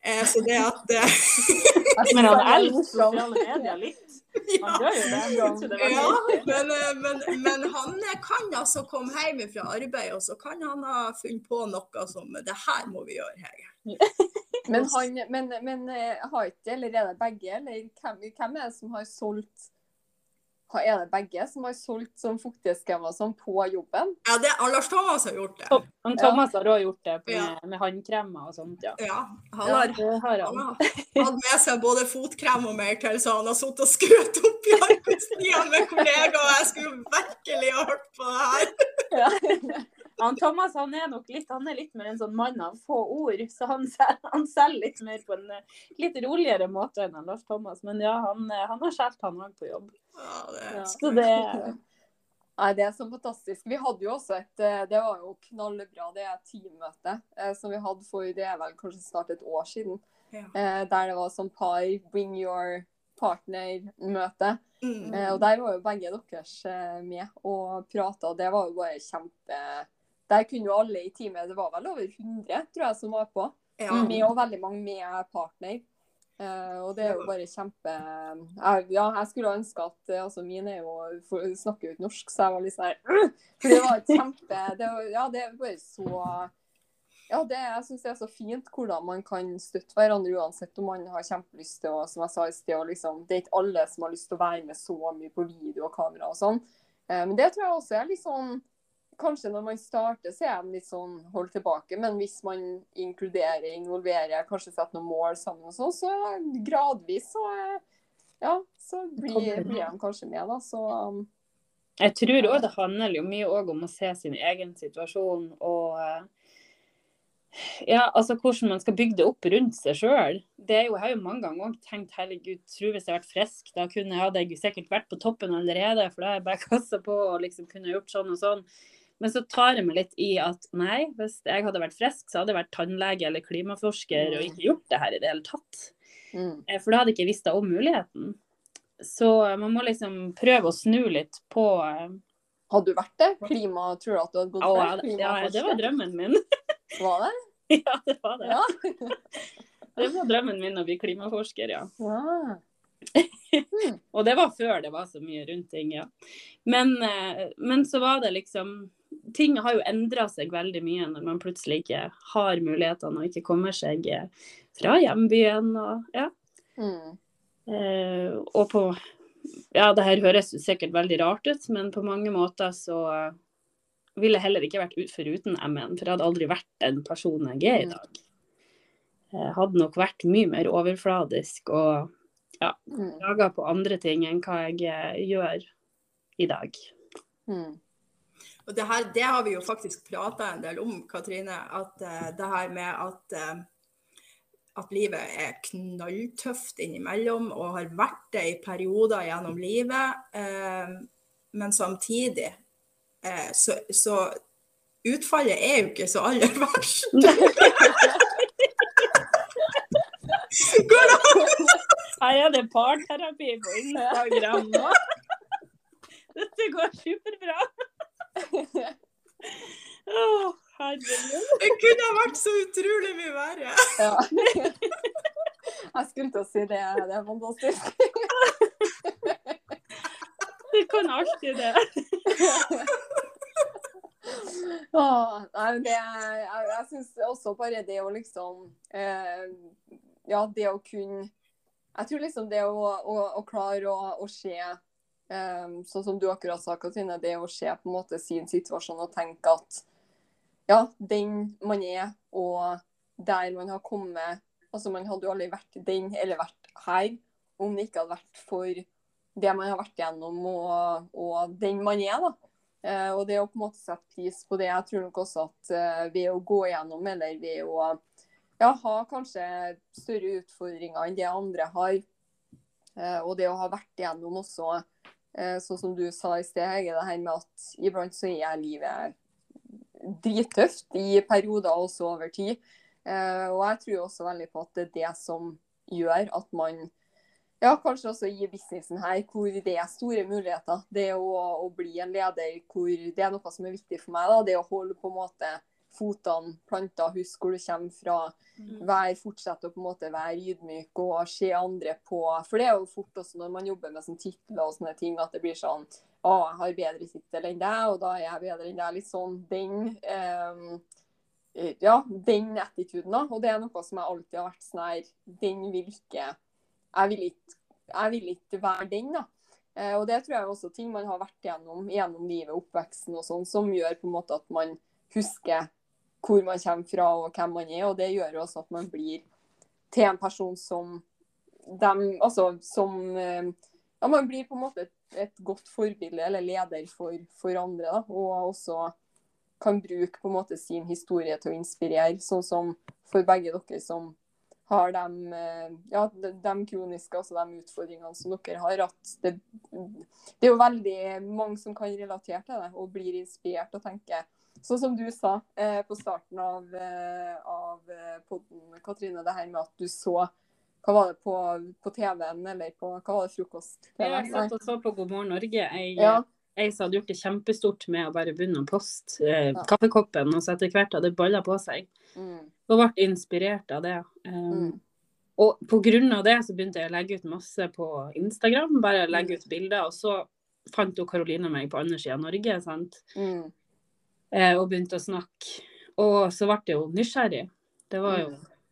Eh, så det at eh, [laughs] Men han elsker sosiale medier litt. Han gjør jo det. Ja, men, eh, men, men han kan altså komme hjem fra arbeid, og så kan han ha funnet på noe som Det her må vi gjøre, Hege. Men, [laughs] han, men, men eh, har ikke, eller er det begge, eller hvem, hvem er det som har solgt Er det begge som har solgt sånn fuktighetskremer sånn på jobben? Ja, det er Lars Thomas har gjort det. Han Thomas har òg gjort det Ja. med, med håndkremer og sånt, ja. Ja, han Ja, har det har Han han. har hatt med seg både fotkrem og mer til, så han har sittet og skrøt opp i arbeidstida med kollegaer. og Jeg skulle virkelig ha hørt på det her. [laughs] Han Thomas han er nok litt, han er litt mer en sånn mann av få ord, så han han selger litt mer på en eh, litt roligere måte enn han Lars Thomas. Men ja, han, eh, han har skjelt han òg på jobb. Ja, det Ja. Så det [laughs] Nei, det er så fantastisk. Vi hadde jo også et eh, Det var jo knallbra, det teammøte eh, som vi hadde for det er vel kanskje snart et år siden. Ja. Eh, der det var sånn par bring your partner-møte. Mm. Eh, og der var jo begge deres med og prata, og det var jo bare kjempe Der kunne jo alle i teamet, det var vel over 100 tror jeg som var på, Ja. med og veldig mange med partner. Uh, og det er jo bare kjempe jeg, Ja, jeg skulle ønske at eh, altså Mine er jo, for, snakker jo ikke norsk, så jeg var litt sånn her! For det var kjempe det var, Ja, det er bare så Ja, det, jeg syns det er så fint hvordan man kan støtte hverandre uansett om man har kjempelyst til å, som jeg sa i sted, liksom, Det er ikke alle som har lyst til å være med så mye på video og kamera og sånn. Uh, men det tror jeg også er litt sånn Kanskje når man starter, så er de litt sånn holdt tilbake. Men hvis man inkluderer, involverer, kanskje setter noen mål sammen og sånn, så gradvis så Ja, så blir, blir de kanskje med, da. Så um, Jeg tror òg det handler jo mye om å se sin egen situasjon og ja, altså hvordan man skal bygge det opp rundt seg sjøl. Jeg har jo mange ganger også tenkt herregud, tro hvis jeg hadde vært frisk, da kunne jeg, hadde jeg sikkert vært på toppen allerede. For da har jeg bare [laughs] kassa på og liksom kunne gjort sånn og sånn. Men så tar jeg meg litt i at nei, hvis jeg hadde vært frisk, så hadde jeg vært tannlege eller klimaforsker og ikke gjort det her i det hele tatt. mm. Eh, For da hadde jeg ikke visst om muligheten. Så man må liksom prøve å snu litt på eh, Hadde du vært det? Klima, tror du at du hadde gått Å, for? ja, det- ja, det var drømmen min. [laughs] Var det? [laughs] ja, det var det. Ja. [laughs] Det var drømmen min å bli klimaforsker, ja. ja. Og det var før det var så mye rundt ting, ja. Men, eh, men så var det liksom Ting har jo endra seg veldig mye når man plutselig ikke har mulighetene og ikke kommer seg eh, fra hjembyen og ja. Mm. Eh, og på Ja, det her høres sikkert veldig rart ut, men på mange måter så eh, ville jeg heller ikke vært ut foruten MN, for jeg hadde aldri vært den personen jeg er i dag. Jeg hadde nok vært mye mer overfladisk og ja, laga på andre ting enn hva jeg gjør i dag. Mm. Og det, her, det har vi jo faktisk prata en del om, Katrine. At uh, det her med at, uh, at livet er knalltøft innimellom, og har vært det i perioder gjennom livet. Uh, men samtidig så, så utfallet er jo ikke så aller verst. [laughs] Går det an? Her er det parterapi på Instagram nå. [laughs] Dette går superbra. Å, herregud. Det kunne ha vært så utrolig mye verre. Ja. Jeg skulle til å si det. Det er fantastisk. Du kan alltid det. Åh, nei, det, jeg jeg syns også bare det å liksom eh, Ja, det å kunne Jeg tror liksom det å, å, å klare å, å se eh, Sånn som du akkurat sa, Katrine, det å se på en måte sin situasjon og tenke at ja, den man er, og der man har kommet Altså, man hadde jo aldri vært den eller vært her om det ikke hadde vært for det man har vært gjennom, og, og den man er, da. Uh, og det å på en måte sette pris på det. Jeg tror nok også at uh, ved å gå gjennom, eller ved å ja, ha kanskje større utfordringer enn det andre har, uh, og det å ha vært gjennom også, sånn som du sa i sted, Hege, det her med at iblant så er livet drittøft i perioder, også over tid. Eh, og jeg tror også veldig på at det er det som gjør at man ja, kanskje også i businessen her, hvor det er store muligheter. Det å, å bli en leder hvor det er noe som er viktig for meg. da, Det å holde på en måte fotene planta, husk hvor du kommer fra. Vær, fortsett å på en måte være ydmyk og se andre på For det er jo fort også når man jobber med sånn titler og sånne ting, at det blir sånn Å, jeg har bedre tittel enn deg, og da er jeg bedre enn deg. Litt sånn den um, Ja, den attituden, da. Og det er noe som jeg alltid har vært sånn her Den vil ikke jeg vil ikke, jeg vil ikke være den, da. Eh, og det tror jeg er også ting man har vært gjennom gjennom livet, oppveksten og sånn, som gjør på en måte at man husker hvor man kommer fra og hvem man er. Og det gjør jo også at man blir til en person som dem, altså som eh, Ja, man blir på en måte et, et godt forbilde eller leder for, for andre, da. Og også kan bruke på en måte sin historie til å inspirere, sånn som for begge dere som har de, eh, ja, de, kroniske, altså de utfordringene som dere har. at det, det er jo veldig mange som kan relatere til det og blir inspirert og tenker Sånn som du sa eh, på starten av, eh, av podden, Katrine, det her med at du så hva var det på, på TV-en, eller på hva var det, frokost? Jeg satt og så på God morgen Norge. Jeg, Ja. jeg hadde gjort det kjempestort med å bare begynne å poste eh, kaffekoppen, og så etter hvert hadde balla på seg. Mm, Og ble inspirert av det. Um, mm, Og av det så begynte jeg å legge ut masse på Instagram. Bare legge ut bilder. Og så fant jo Karoline meg på andre sida av Norge. sant? mm, Eh, og begynte å snakke Og så ble jeg jo nysgjerrig. Det var jo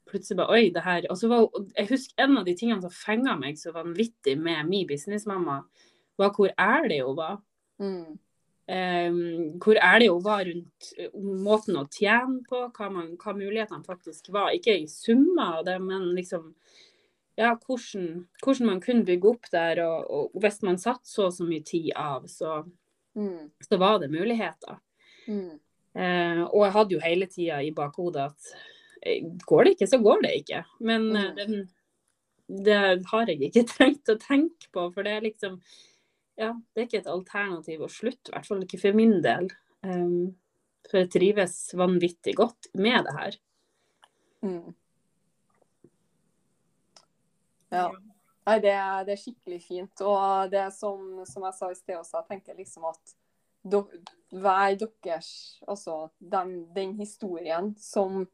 plutselig bare Oi, det her. Og så var Jeg husker en av de tingene som fenga meg så vanvittig med min businessmamma, var hvor ærlig hun var. Mm. Eh, hvor ærlig hun var rundt eh, måten å tjene på, hva, man, hva mulighetene faktisk var. Ikke i summer av det, men liksom ja, hvordan, hvordan man kunne bygge opp der. Og, og hvis man satte så og så mye tid av, så, Mm. så var det muligheter. Mm. Uh, og jeg hadde jo hele tida i bakhodet at eh, går det ikke, så går det ikke. Men Mm. den, det har jeg ikke [laughs] trengt å tenke på, for det er liksom Ja, det er ikke et alternativ å slutte, i hvert fall ikke for min del. Um, for jeg trives vanvittig godt med det her. Mm. Ja. Nei, det, det er skikkelig fint. Og det er som, som jeg sa i sted også, jeg tenker liksom at do, hver deres Altså den, den historien som,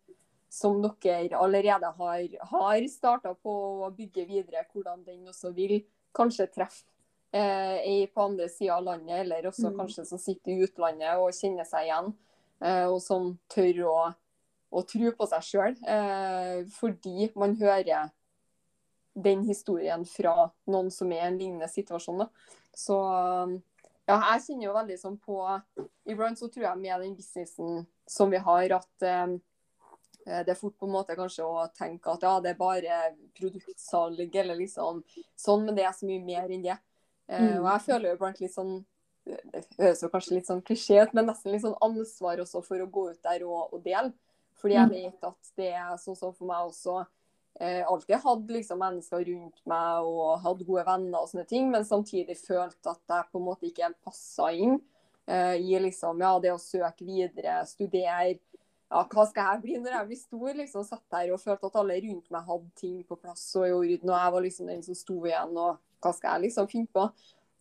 som dere allerede har, har starta på å bygge videre, hvordan den også vil kanskje treffe eh, på andre sida av landet, eller også Mm. kanskje som sitter i utlandet og kjenner seg igjen, eh, og som tør å, å tro på seg sjøl, eh, fordi man hører den historien fra noen som er i en lignende situasjon. Da. Så ja, jeg kjenner jo veldig sånn på Iblant så tror jeg med den businessen som vi har, at eh, det er fort på en måte kanskje å tenke at ja, det er bare produktsalg eller liksom sånn, men det er så mye mer enn det. Eh, Mm. og jeg føler jo blant litt sånn Det høres jo kanskje litt sånn klisjé ut, men nesten litt sånn ansvar også for å gå ut der og, og dele. Fordi jeg Mm. vet at det er sånn som for meg også eh, alltid hadde liksom mennesker rundt meg og hadde gode venner og sånne ting, men samtidig følte at jeg på en måte ikke passa inn eh, i liksom, ja, det å søke videre, studere. Ja, hva skal jeg bli når jeg blir stor? liksom Satt der og følte at alle rundt meg hadde ting på plass og i orden, og jeg var liksom den som sto igjen, og hva skal jeg liksom finne på?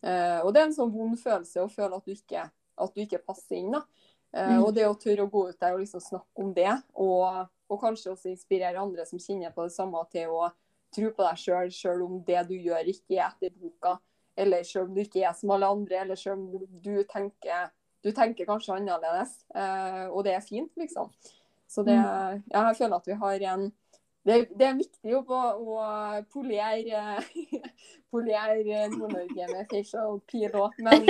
Uh, og det er en sånn vond følelse å føle at du ikke, at du ikke passer inn. da. Uh, Mm. Og det å tørre å gå ut der og liksom snakke om det, og, og kanskje også inspirere andre som kjenner på det samme, til å tro på deg sjøl, sjøl om det du gjør ikke er etter boka, eller sjøl om du ikke er som alle andre, eller sjøl om du tenker, du tenker kanskje annerledes. Uh, og det er fint, liksom. Så det, ja, jeg føler at vi har en det, det er viktig å, å polere, [laughs] polere Nord-Norge med facial pilot, men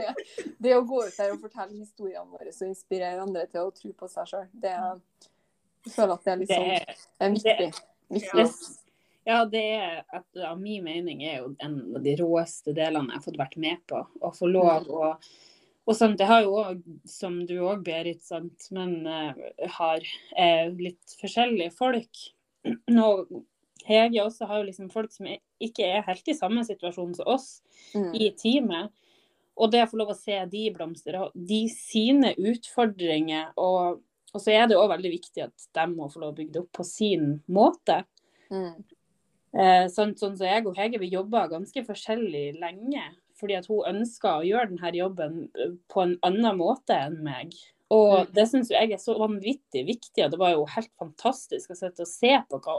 [laughs] det å gå ut der og fortelle historiene våre og inspirere andre til å tro på seg sjøl, det jeg føler at det er Det sånn, er, viktig, viktig ja, det er etter min mening er jo en av de råeste delene jeg har fått vært med på. Å få lov å og sant, Det har jo òg, som du òg, Berit, sant, men uh, har uh, litt forskjellige folk. Nå, Hege også har jo liksom folk som ikke er helt i samme situasjon som oss Mm. i teamet. Og det å få lov å se de blomstre, de sine utfordringer. Og, og så er det òg veldig viktig at de må få lov å bygge det opp på sin måte. Mm. Eh, sånn, sånn så jeg og Hege vi jobba ganske forskjellig lenge. Fordi at hun ønska å gjøre denne jobben eh, på en annen måte enn meg. Og Mm. det syns jeg er så vanvittig viktig. Og det var jo helt fantastisk å sitte og se på hva,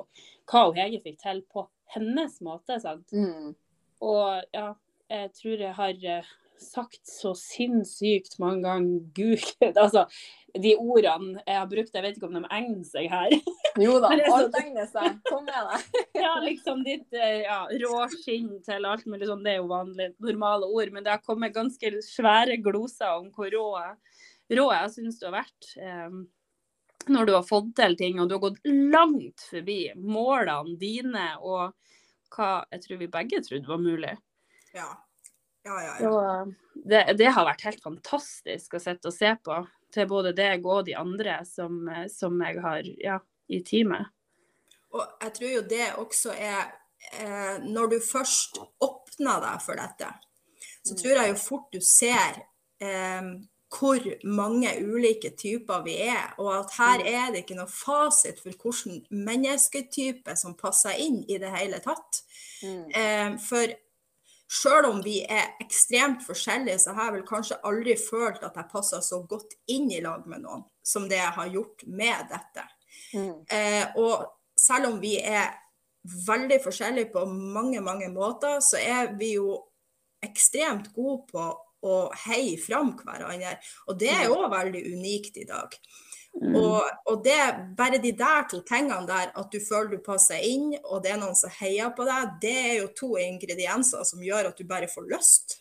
hva Hege fikk til på hennes måte. sant? Mm. Og ja, jeg tror jeg har eh, sagt så sinnssykt mange ganger [laughs] Gud. Altså, de ordene jeg har brukt, jeg vet ikke om de egner seg her. [laughs] Jo da, [laughs] alt egner seg. Kom med deg. Ja, liksom ditt eh, ja, råskinn til alt mulig sånn, det er jo vanlige, normale ord. Men det har kommet ganske svære gloser om hvor rå, rå jeg syns du har vært. eh, når du har fått til ting, og du har gått langt forbi målene dine og hva jeg tror vi begge trodde var mulig. Ja. Ja, ja, ja. Så det, det har vært helt fantastisk å sitte og se på, til både deg og de andre som, eh, som jeg har ja, i teamet. Og jeg tror jo det også er eh, Når du først åpner deg for dette, så tror jeg jo fort du ser eh, hvor mange ulike typer vi er, og at her er det ikke noe fasit for hvilken mennesketype som passer inn i det hele tatt. Mm. Eh, for Sjøl om vi er ekstremt forskjellige, så har jeg vel kanskje aldri følt at jeg passer så godt inn i lag med noen som det jeg har gjort med dette. Mm. Eh, og selv om vi er veldig forskjellige på mange, mange måter, så er vi jo ekstremt gode på og heier fram hverandre. Og det er òg veldig unikt i dag. Mm. Og, og det bare de der to tingene der, at du føler du passer inn, og det er noen som heier på deg, det er jo to ingredienser som gjør at du bare får lyst.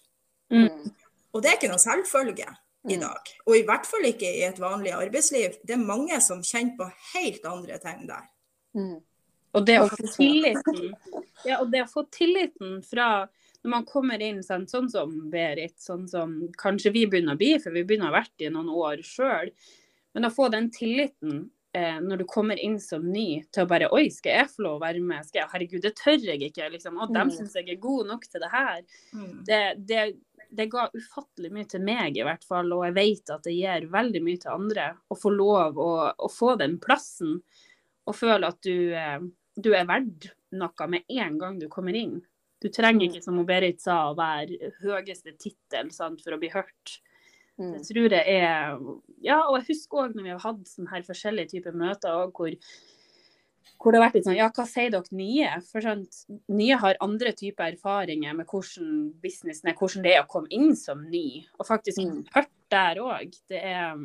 Mm. Og det er ikke noe selvfølge i Mm. dag. Og i hvert fall ikke i et vanlig arbeidsliv. Det er mange som kjenner på helt andre ting der. Mm. Og det å få tilliten ja, og det å få tilliten fra når man kommer inn sånn, sånn som Berit, sånn som kanskje vi begynner å bli, for vi begynner å ha vært i noen år sjøl. Men å få den tilliten eh, når du kommer inn som ny, til å bare Oi, skal jeg få lov å være med? Skal jeg, Herregud, det tør jeg ikke. Liksom. Og dem Mm. syns jeg er god nok til det her. Mm. Det, det, det ga ufattelig mye til meg, i hvert fall. Og jeg vet at det gir veldig mye til andre. Å få lov å, å få den plassen. Og føle at du, eh, du er verdt noe med en gang du kommer inn. Du trenger ikke, som Berit sa, å være høyeste tittel for å bli hørt. Mm. Det tror jeg er Ja, og jeg husker òg når vi har hatt sånne her forskjellige typer møter òg, hvor, hvor det har vært litt sånn Ja, hva sier dere nye? For sant, nye har andre typer erfaringer med hvordan businessen er, hvordan det er å komme inn som ny. Og faktisk Mm. hørt der òg. Det er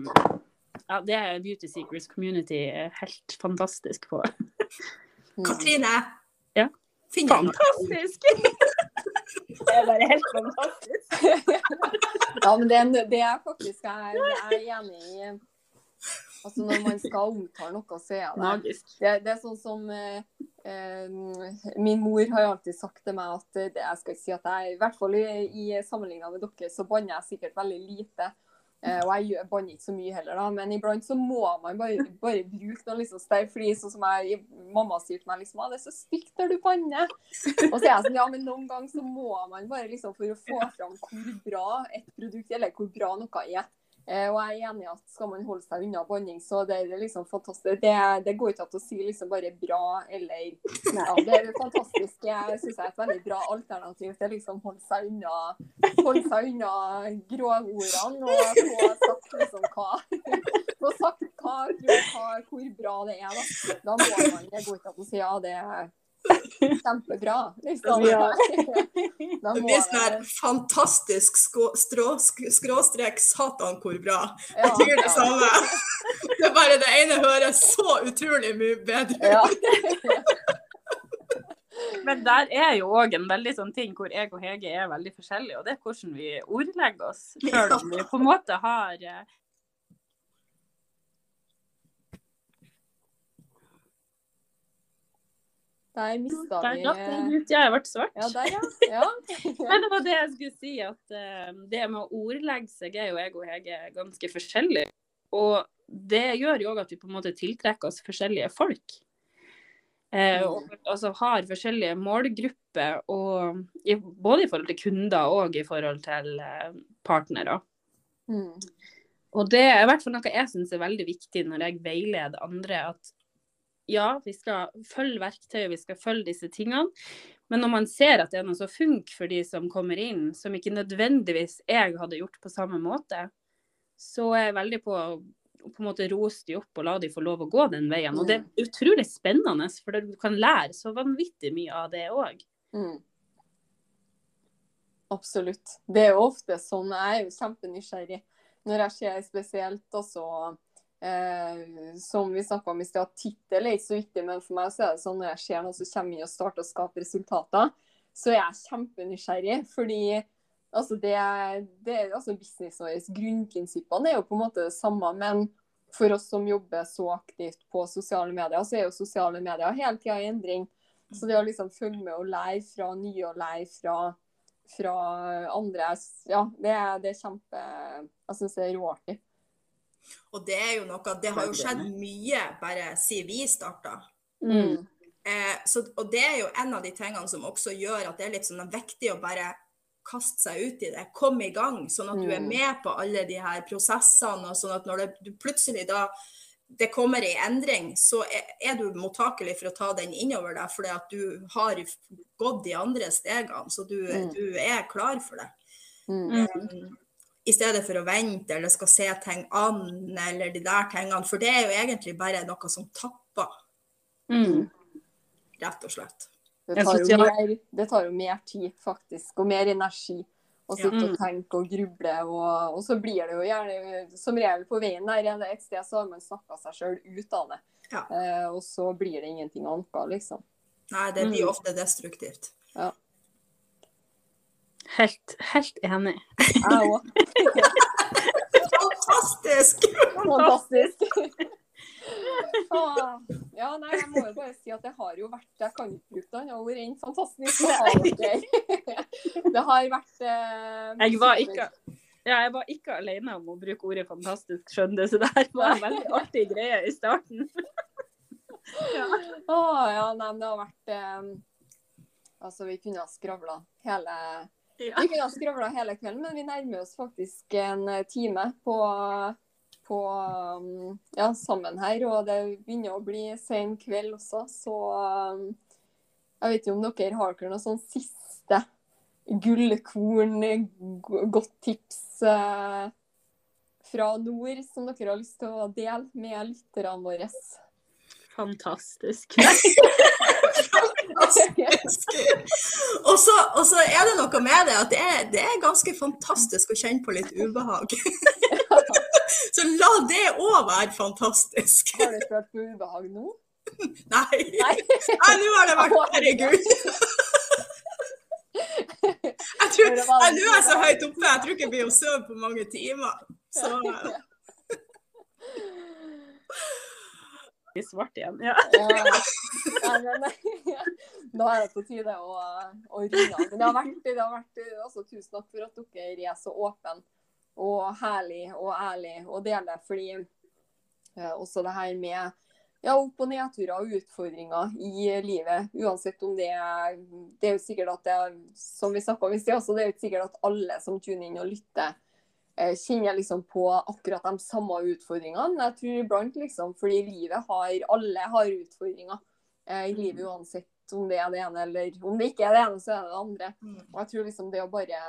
ja, det er Beauty Secrets Community helt fantastisk på. Mm. Katrine, Ja. Fantastisk! [laughs] Det er bare helt fantastisk. Ja, men det, det er faktisk jeg, jeg er enig i. Altså Når man skal omtale noe, så er det Magisk. det, det er sånn som eh, eh, Min mor har alltid sagt til meg at det, jeg skal ikke si at jeg, i hvert fall i, i sammenligna med dere, så banner jeg sikkert veldig lite. Eh, og jeg banner ikke så mye heller, da. Men iblant så må man bare, bare bruke noe liksom sterkt. Fordi sånn som jeg, mamma sier til meg liksom, «Å, det er så stygt når du banner. Og så er jeg sånn, ja, men noen ganger så må man bare liksom for å få fram hvor bra et produkt eller hvor bra noe er. Eh, og jeg er enig i at skal man holde seg unna banning, så det er liksom fantastisk. Det, det går ikke an å si liksom bare bra eller ja, Det er fantastisk. Jeg syns det er et veldig bra alternativ til liksom holde seg unna holde seg unna grovordene og få sagt liksom hva [laughs] Få sagt hva, hva, hvor bra det er. Da, da må man Det går ikke an å si ja, det er kjempebra. Liksom. Ja. [laughs] Det er blir sånn her fantastisk skråstrek satan hvor bra. ja, det ja. samme. Det er bare det ene høres så utrolig mye bedre ut. Ja. Men der er jo òg en veldig sånn ting hvor jeg og Hege er veldig forskjellige, og det er hvordan vi ordlegger oss. Selv om vi på en måte har Der mista Der vi datt den ut. Ja, jeg ble svart. Ja, der, ja. [laughs] ja. Men det var det jeg skulle si, at uh, det med å ordlegge seg er jo jeg og Hege ganske forskjellige. Og det gjør jo òg at vi på en måte tiltrekker oss forskjellige folk. Eh, og altså har forskjellige målgrupper, og, i, både i forhold til kunder og i forhold til eh, partnere. Mm. Og det er i hvert fall noe jeg syns er veldig viktig når jeg veileder andre. At ja, vi skal følge verktøyet, vi skal følge disse tingene. Men når man ser at det er noe som funker for de som kommer inn, som ikke nødvendigvis jeg hadde gjort på samme måte, så er jeg veldig på å på en måte rose de opp og la de få lov å gå den veien. Og det er utrolig spennende, for du kan lære så vanvittig mye av det òg. Mm. Absolutt. Det er jo ofte sånn. Jeg er jo kjempenysgjerrig når jeg ser spesielt også eh, Som vi snakka om i stad, tittel er ikke så viktig, men for meg så er det sånn når jeg ser noe som kommer inn og starter å skape resultater, så er jeg kjempenysgjerrig. Fordi altså det, det altså businessen vår, grunnprinsippene er jo på en måte det samme, men for oss som jobber så aktivt på sosiale medier, så er jo sosiale medier hele tida i endring. Så det å liksom følge med og lære fra nye og lære fra, fra andre, ja, det det er kjempe Jeg syns det er råartig. Og det er jo noe, det har jo skjedd mye bare siden vi starta. Mm. Eh, så, og det er jo en av de tingene som også gjør at det er litt sånn viktig å bare kaste seg ut i det. Komme i gang, sånn at du er Mm. med på alle de her prosessene. og sånn at når det, du plutselig da det kommer i endring, så er, er du mottakelig for å ta den innover deg, fordi at du har gått de andre stegene. Så du, Mm. du er klar for det. Mm. Um, I stedet for å vente eller skal se ting an, eller de der tingene. For det er jo egentlig bare noe som tapper, Mm. rett og slett. Det tar, jo mer, det tar jo mer tid, faktisk, og mer energi og sitte Ja. og tenke og gruble. Og, og så blir det jo gjerne Som regel på veien der er det et sted så har man snakka seg sjøl ut av det. Ja. Eh, og så blir det ingenting annet, liksom. Nei, det blir Mm. ofte destruktivt. Helt, helt enig. Jeg òg. Fantastisk! Fantastisk. Ah, ja, nei, jeg må jo bare si at det har jo vært Jeg kan ikke bruke noe annet ord enn fantastisk. Det. Det har vært eh, Jeg var ikke ja, jeg var ikke alene om å bruke ordet 'fantastisk', skjønner du, så det her var en veldig artig greie i starten. Å ja, nei, men det har vært eh, Altså, vi kunne ha skravla hele Ja. Vi kunne ha skravla hele kvelden, men vi nærmer oss faktisk en eh, time på, på um, ja, sammen her. Og det begynner å bli sen kveld også, så um, jeg vet ikke om dere har noe sånn siste gullkorn, godt tips eh, fra nord som dere har lyst til å dele med lytterne våre? Fantastisk. [laughs] [laughs] Og så, og så er det noe med det at det er, det er ganske fantastisk å kjenne på litt ubehag. [laughs] Så la det òg være fantastisk. Har du følt på ubehag nå? Nei. [laughs] Nei, nå har det vært Herregud. Jeg tror, jeg, nå er jeg så høyt oppe, jeg tror ikke jeg blir å sove på mange timer. Så I svart igjen. Ja. Ja. Men, [laughs] da er det på tide å, å ringe. Det har vært, det har vært altså, tusen takk for at dere er så åpne og herlig og ærlig og deler. Fordi eh, også det her med ja, opp- og nedturer og utfordringer i livet, uansett om det er Det er jo sikkert at det er, som vi snakka om i sted, det er jo ikke sikkert at alle som tuner inn og lytter, kjenner liksom på akkurat de samme utfordringene. Jeg tror iblant liksom, fordi livet har Alle har utfordringer eh, i livet uansett om det er det ene eller om det ikke er det ene, så er det det andre. Mm. Og jeg tror liksom det å bare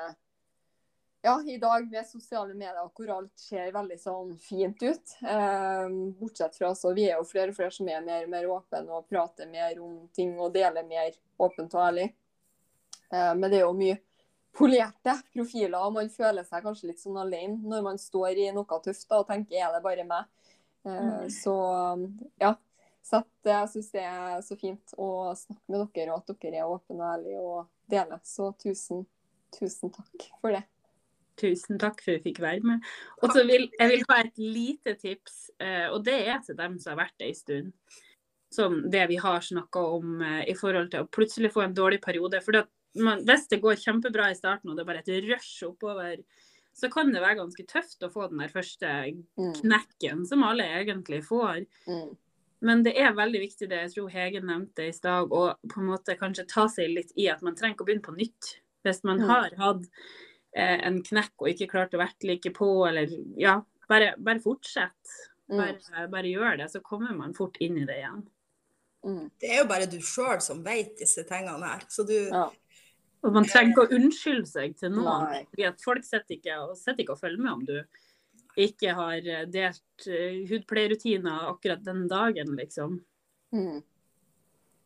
Ja, i dag med sosiale medier hvor alt ser veldig sånn fint ut. Eh, bortsett fra så vi er jo flere og flere som er mer og mer åpne og prater mer om ting og deler mer åpent og ærlig. Eh, men det er jo mye polerte profiler, og man føler seg kanskje litt sånn alene når man står i noe tøft da, og tenker er det bare meg? Eh, Mm. Så ja. Så jeg syns det er så fint å snakke med dere, og at dere er åpne og ærlige og deler. Så tusen, tusen takk for det. Tusen takk for at du fikk være med. Og så vil jeg vil ha et lite tips, eh, og det er til dem som har vært det en stund. Som det vi har snakka om eh, i forhold til å plutselig få en dårlig periode. For man, hvis det går kjempebra i starten og det er bare et rush oppover, så kan det være ganske tøft å få den der første Mm. knekken som alle egentlig får. Mm. Men det er veldig viktig det jeg tror Hege nevnte i stad, å på en måte kanskje ta seg litt i at man trenger ikke å begynne på nytt. Hvis man Mm. har hatt eh, en knekk og ikke klart å være like på, eller ja, bare, bare fortsett. Mm. Bare, bare gjør det, så kommer man fort inn i det igjen. Mm. det er jo bare du sjøl som vet disse tingene her. Så du Ja. Og man trenger ikke å unnskylde seg til noen. Nei. Folk sitter ikke, ikke og følger med om du ikke har eh, delt uh, hudpleierrutiner akkurat den dagen, liksom. Mm.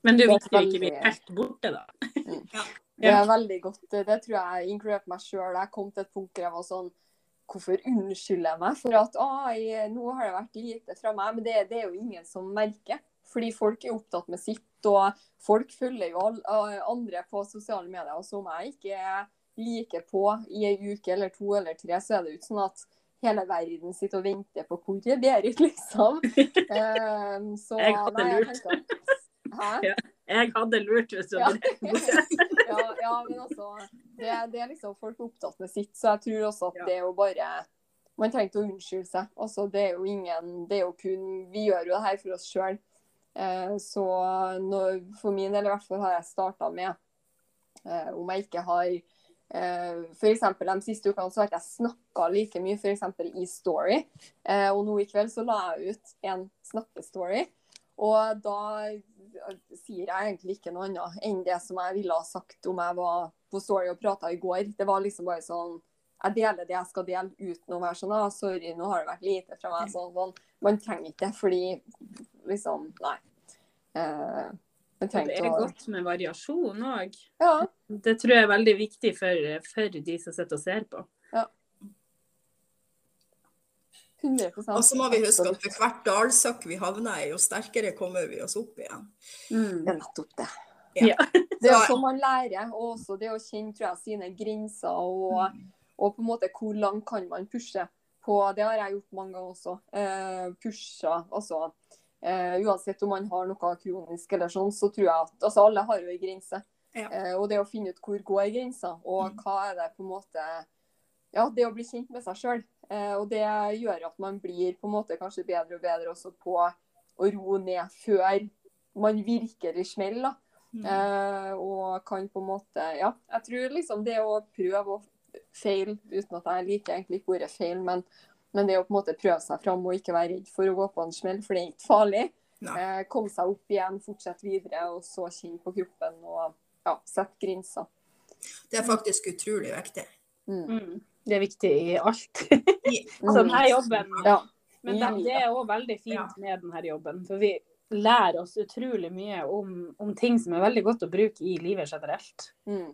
Men du jo er ikke bli helt borte, da. [laughs] Det er veldig godt. Det tror jeg inkludert meg sjøl. Jeg kom til et punkt der jeg var sånn Hvorfor unnskylder jeg meg for at «Å, jeg, nå har det vært lite fra meg? Men det, det er jo ingen som merker. Fordi folk er opptatt med sitt, og folk følger jo all, eh, andre på sosiale medier. Og så om jeg ikke er like på i ei uke eller to eller tre, så er det jo ikke sånn at hele verden sitter og venter på hvor er Berit, [laughs] liksom. Um, så Jeg hadde nei, jeg lurt. tenker at- Hæ? [laughs] Jeg hadde lurt hvis du Ja. hadde [laughs] ja, ja, men altså det, det er liksom folk opptatt med sitt, så jeg tror også at Ja. det er jo bare Man trenger ikke å unnskylde seg. Altså, det er jo ingen Det er jo kun Vi gjør jo det her for oss sjøl. Eh, så når, for min del i hvert fall har jeg starta med eh, Om jeg ikke har eh, F.eks. de siste ukene så har ikke jeg snakka like mye f.eks. i Story. Eh, og nå i kveld så la jeg ut en snakkestory. Og da sier jeg egentlig ikke noe annet enn det som jeg ville ha sagt om jeg var på Story og prata i går. Det var liksom bare sånn Jeg deler det jeg skal dele uten å være sånn ah, 'Sorry, nå har det vært lite fra meg.' Sånn, sånn. Man trenger ikke det, fordi liksom Nei. Eh, Det er å godt med variasjon òg. Ja. Det tror jeg er veldig viktig for, for de som sitter og ser på. 100 Og så må vi huske at for hvert dalsøkk vi havner i, jo sterkere kommer vi oss opp igjen. Det er nettopp det. Ja. Det er sånn man lærer, og også det å kjenne tror jeg, sine grenser og, og på en måte hvor langt kan man pushe. På, det har jeg gjort mange ganger også. Uh, pusha, altså eh, Uansett om man har noe kronisk eller sånn, så tror jeg at altså alle har jo en grense. Ja. Eh, og det å finne ut hvor går grensa, og Mm. hva er det på en måte Ja, det å bli kjent med seg sjøl. Eh, og det gjør at man blir på en måte kanskje bedre og bedre også på å roe ned før man virkelig smeller. da. Mm. Eh, og kan på en måte Ja, jeg tror liksom det å prøve å feile, uten at jeg liker egentlig ikke ordet feil, men, men det å på en måte prøve seg fram og ikke være redd for å gå på en smell, for det er ikke farlig. Eh, komme seg opp igjen, fortsette videre, og så kjenne på kroppen og ja, sette grenser. Det er faktisk utrolig viktig. Mm. Mm. Det er viktig i alt. [laughs] I- Sånn er jobben. Ja. Men det, det er òg veldig fint med denne jobben. For vi lærer oss utrolig mye om, om ting som er veldig godt å bruke i livet generelt. Mm.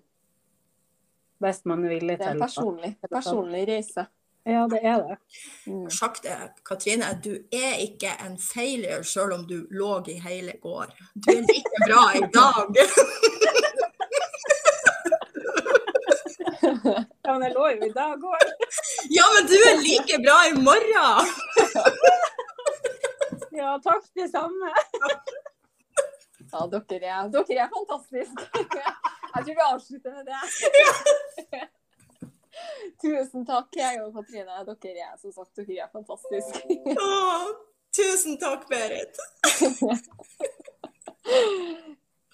Hvis man er villig til Det er en personlig, personlig reise. Ja, det er det. Mm. Sagt det, Katrine, du er ikke en failure selv om du lå i hele går. Du er like bra i dag. Ja, men jeg lå jo i dag òg. Ja, men du er like bra i morgen. Ja, takk, det samme. Ja, dere er, dere er fantastiske. Jeg tror vi avslutter med det. [laughs] Tusen takk, jeg og Katrine. Dere er som sagt dere er fantastiske. Tusen takk, Berit. [laughs]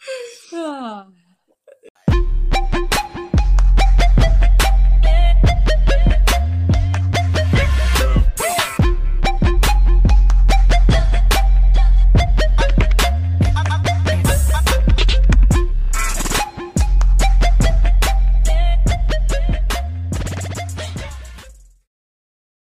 [laughs] Ah.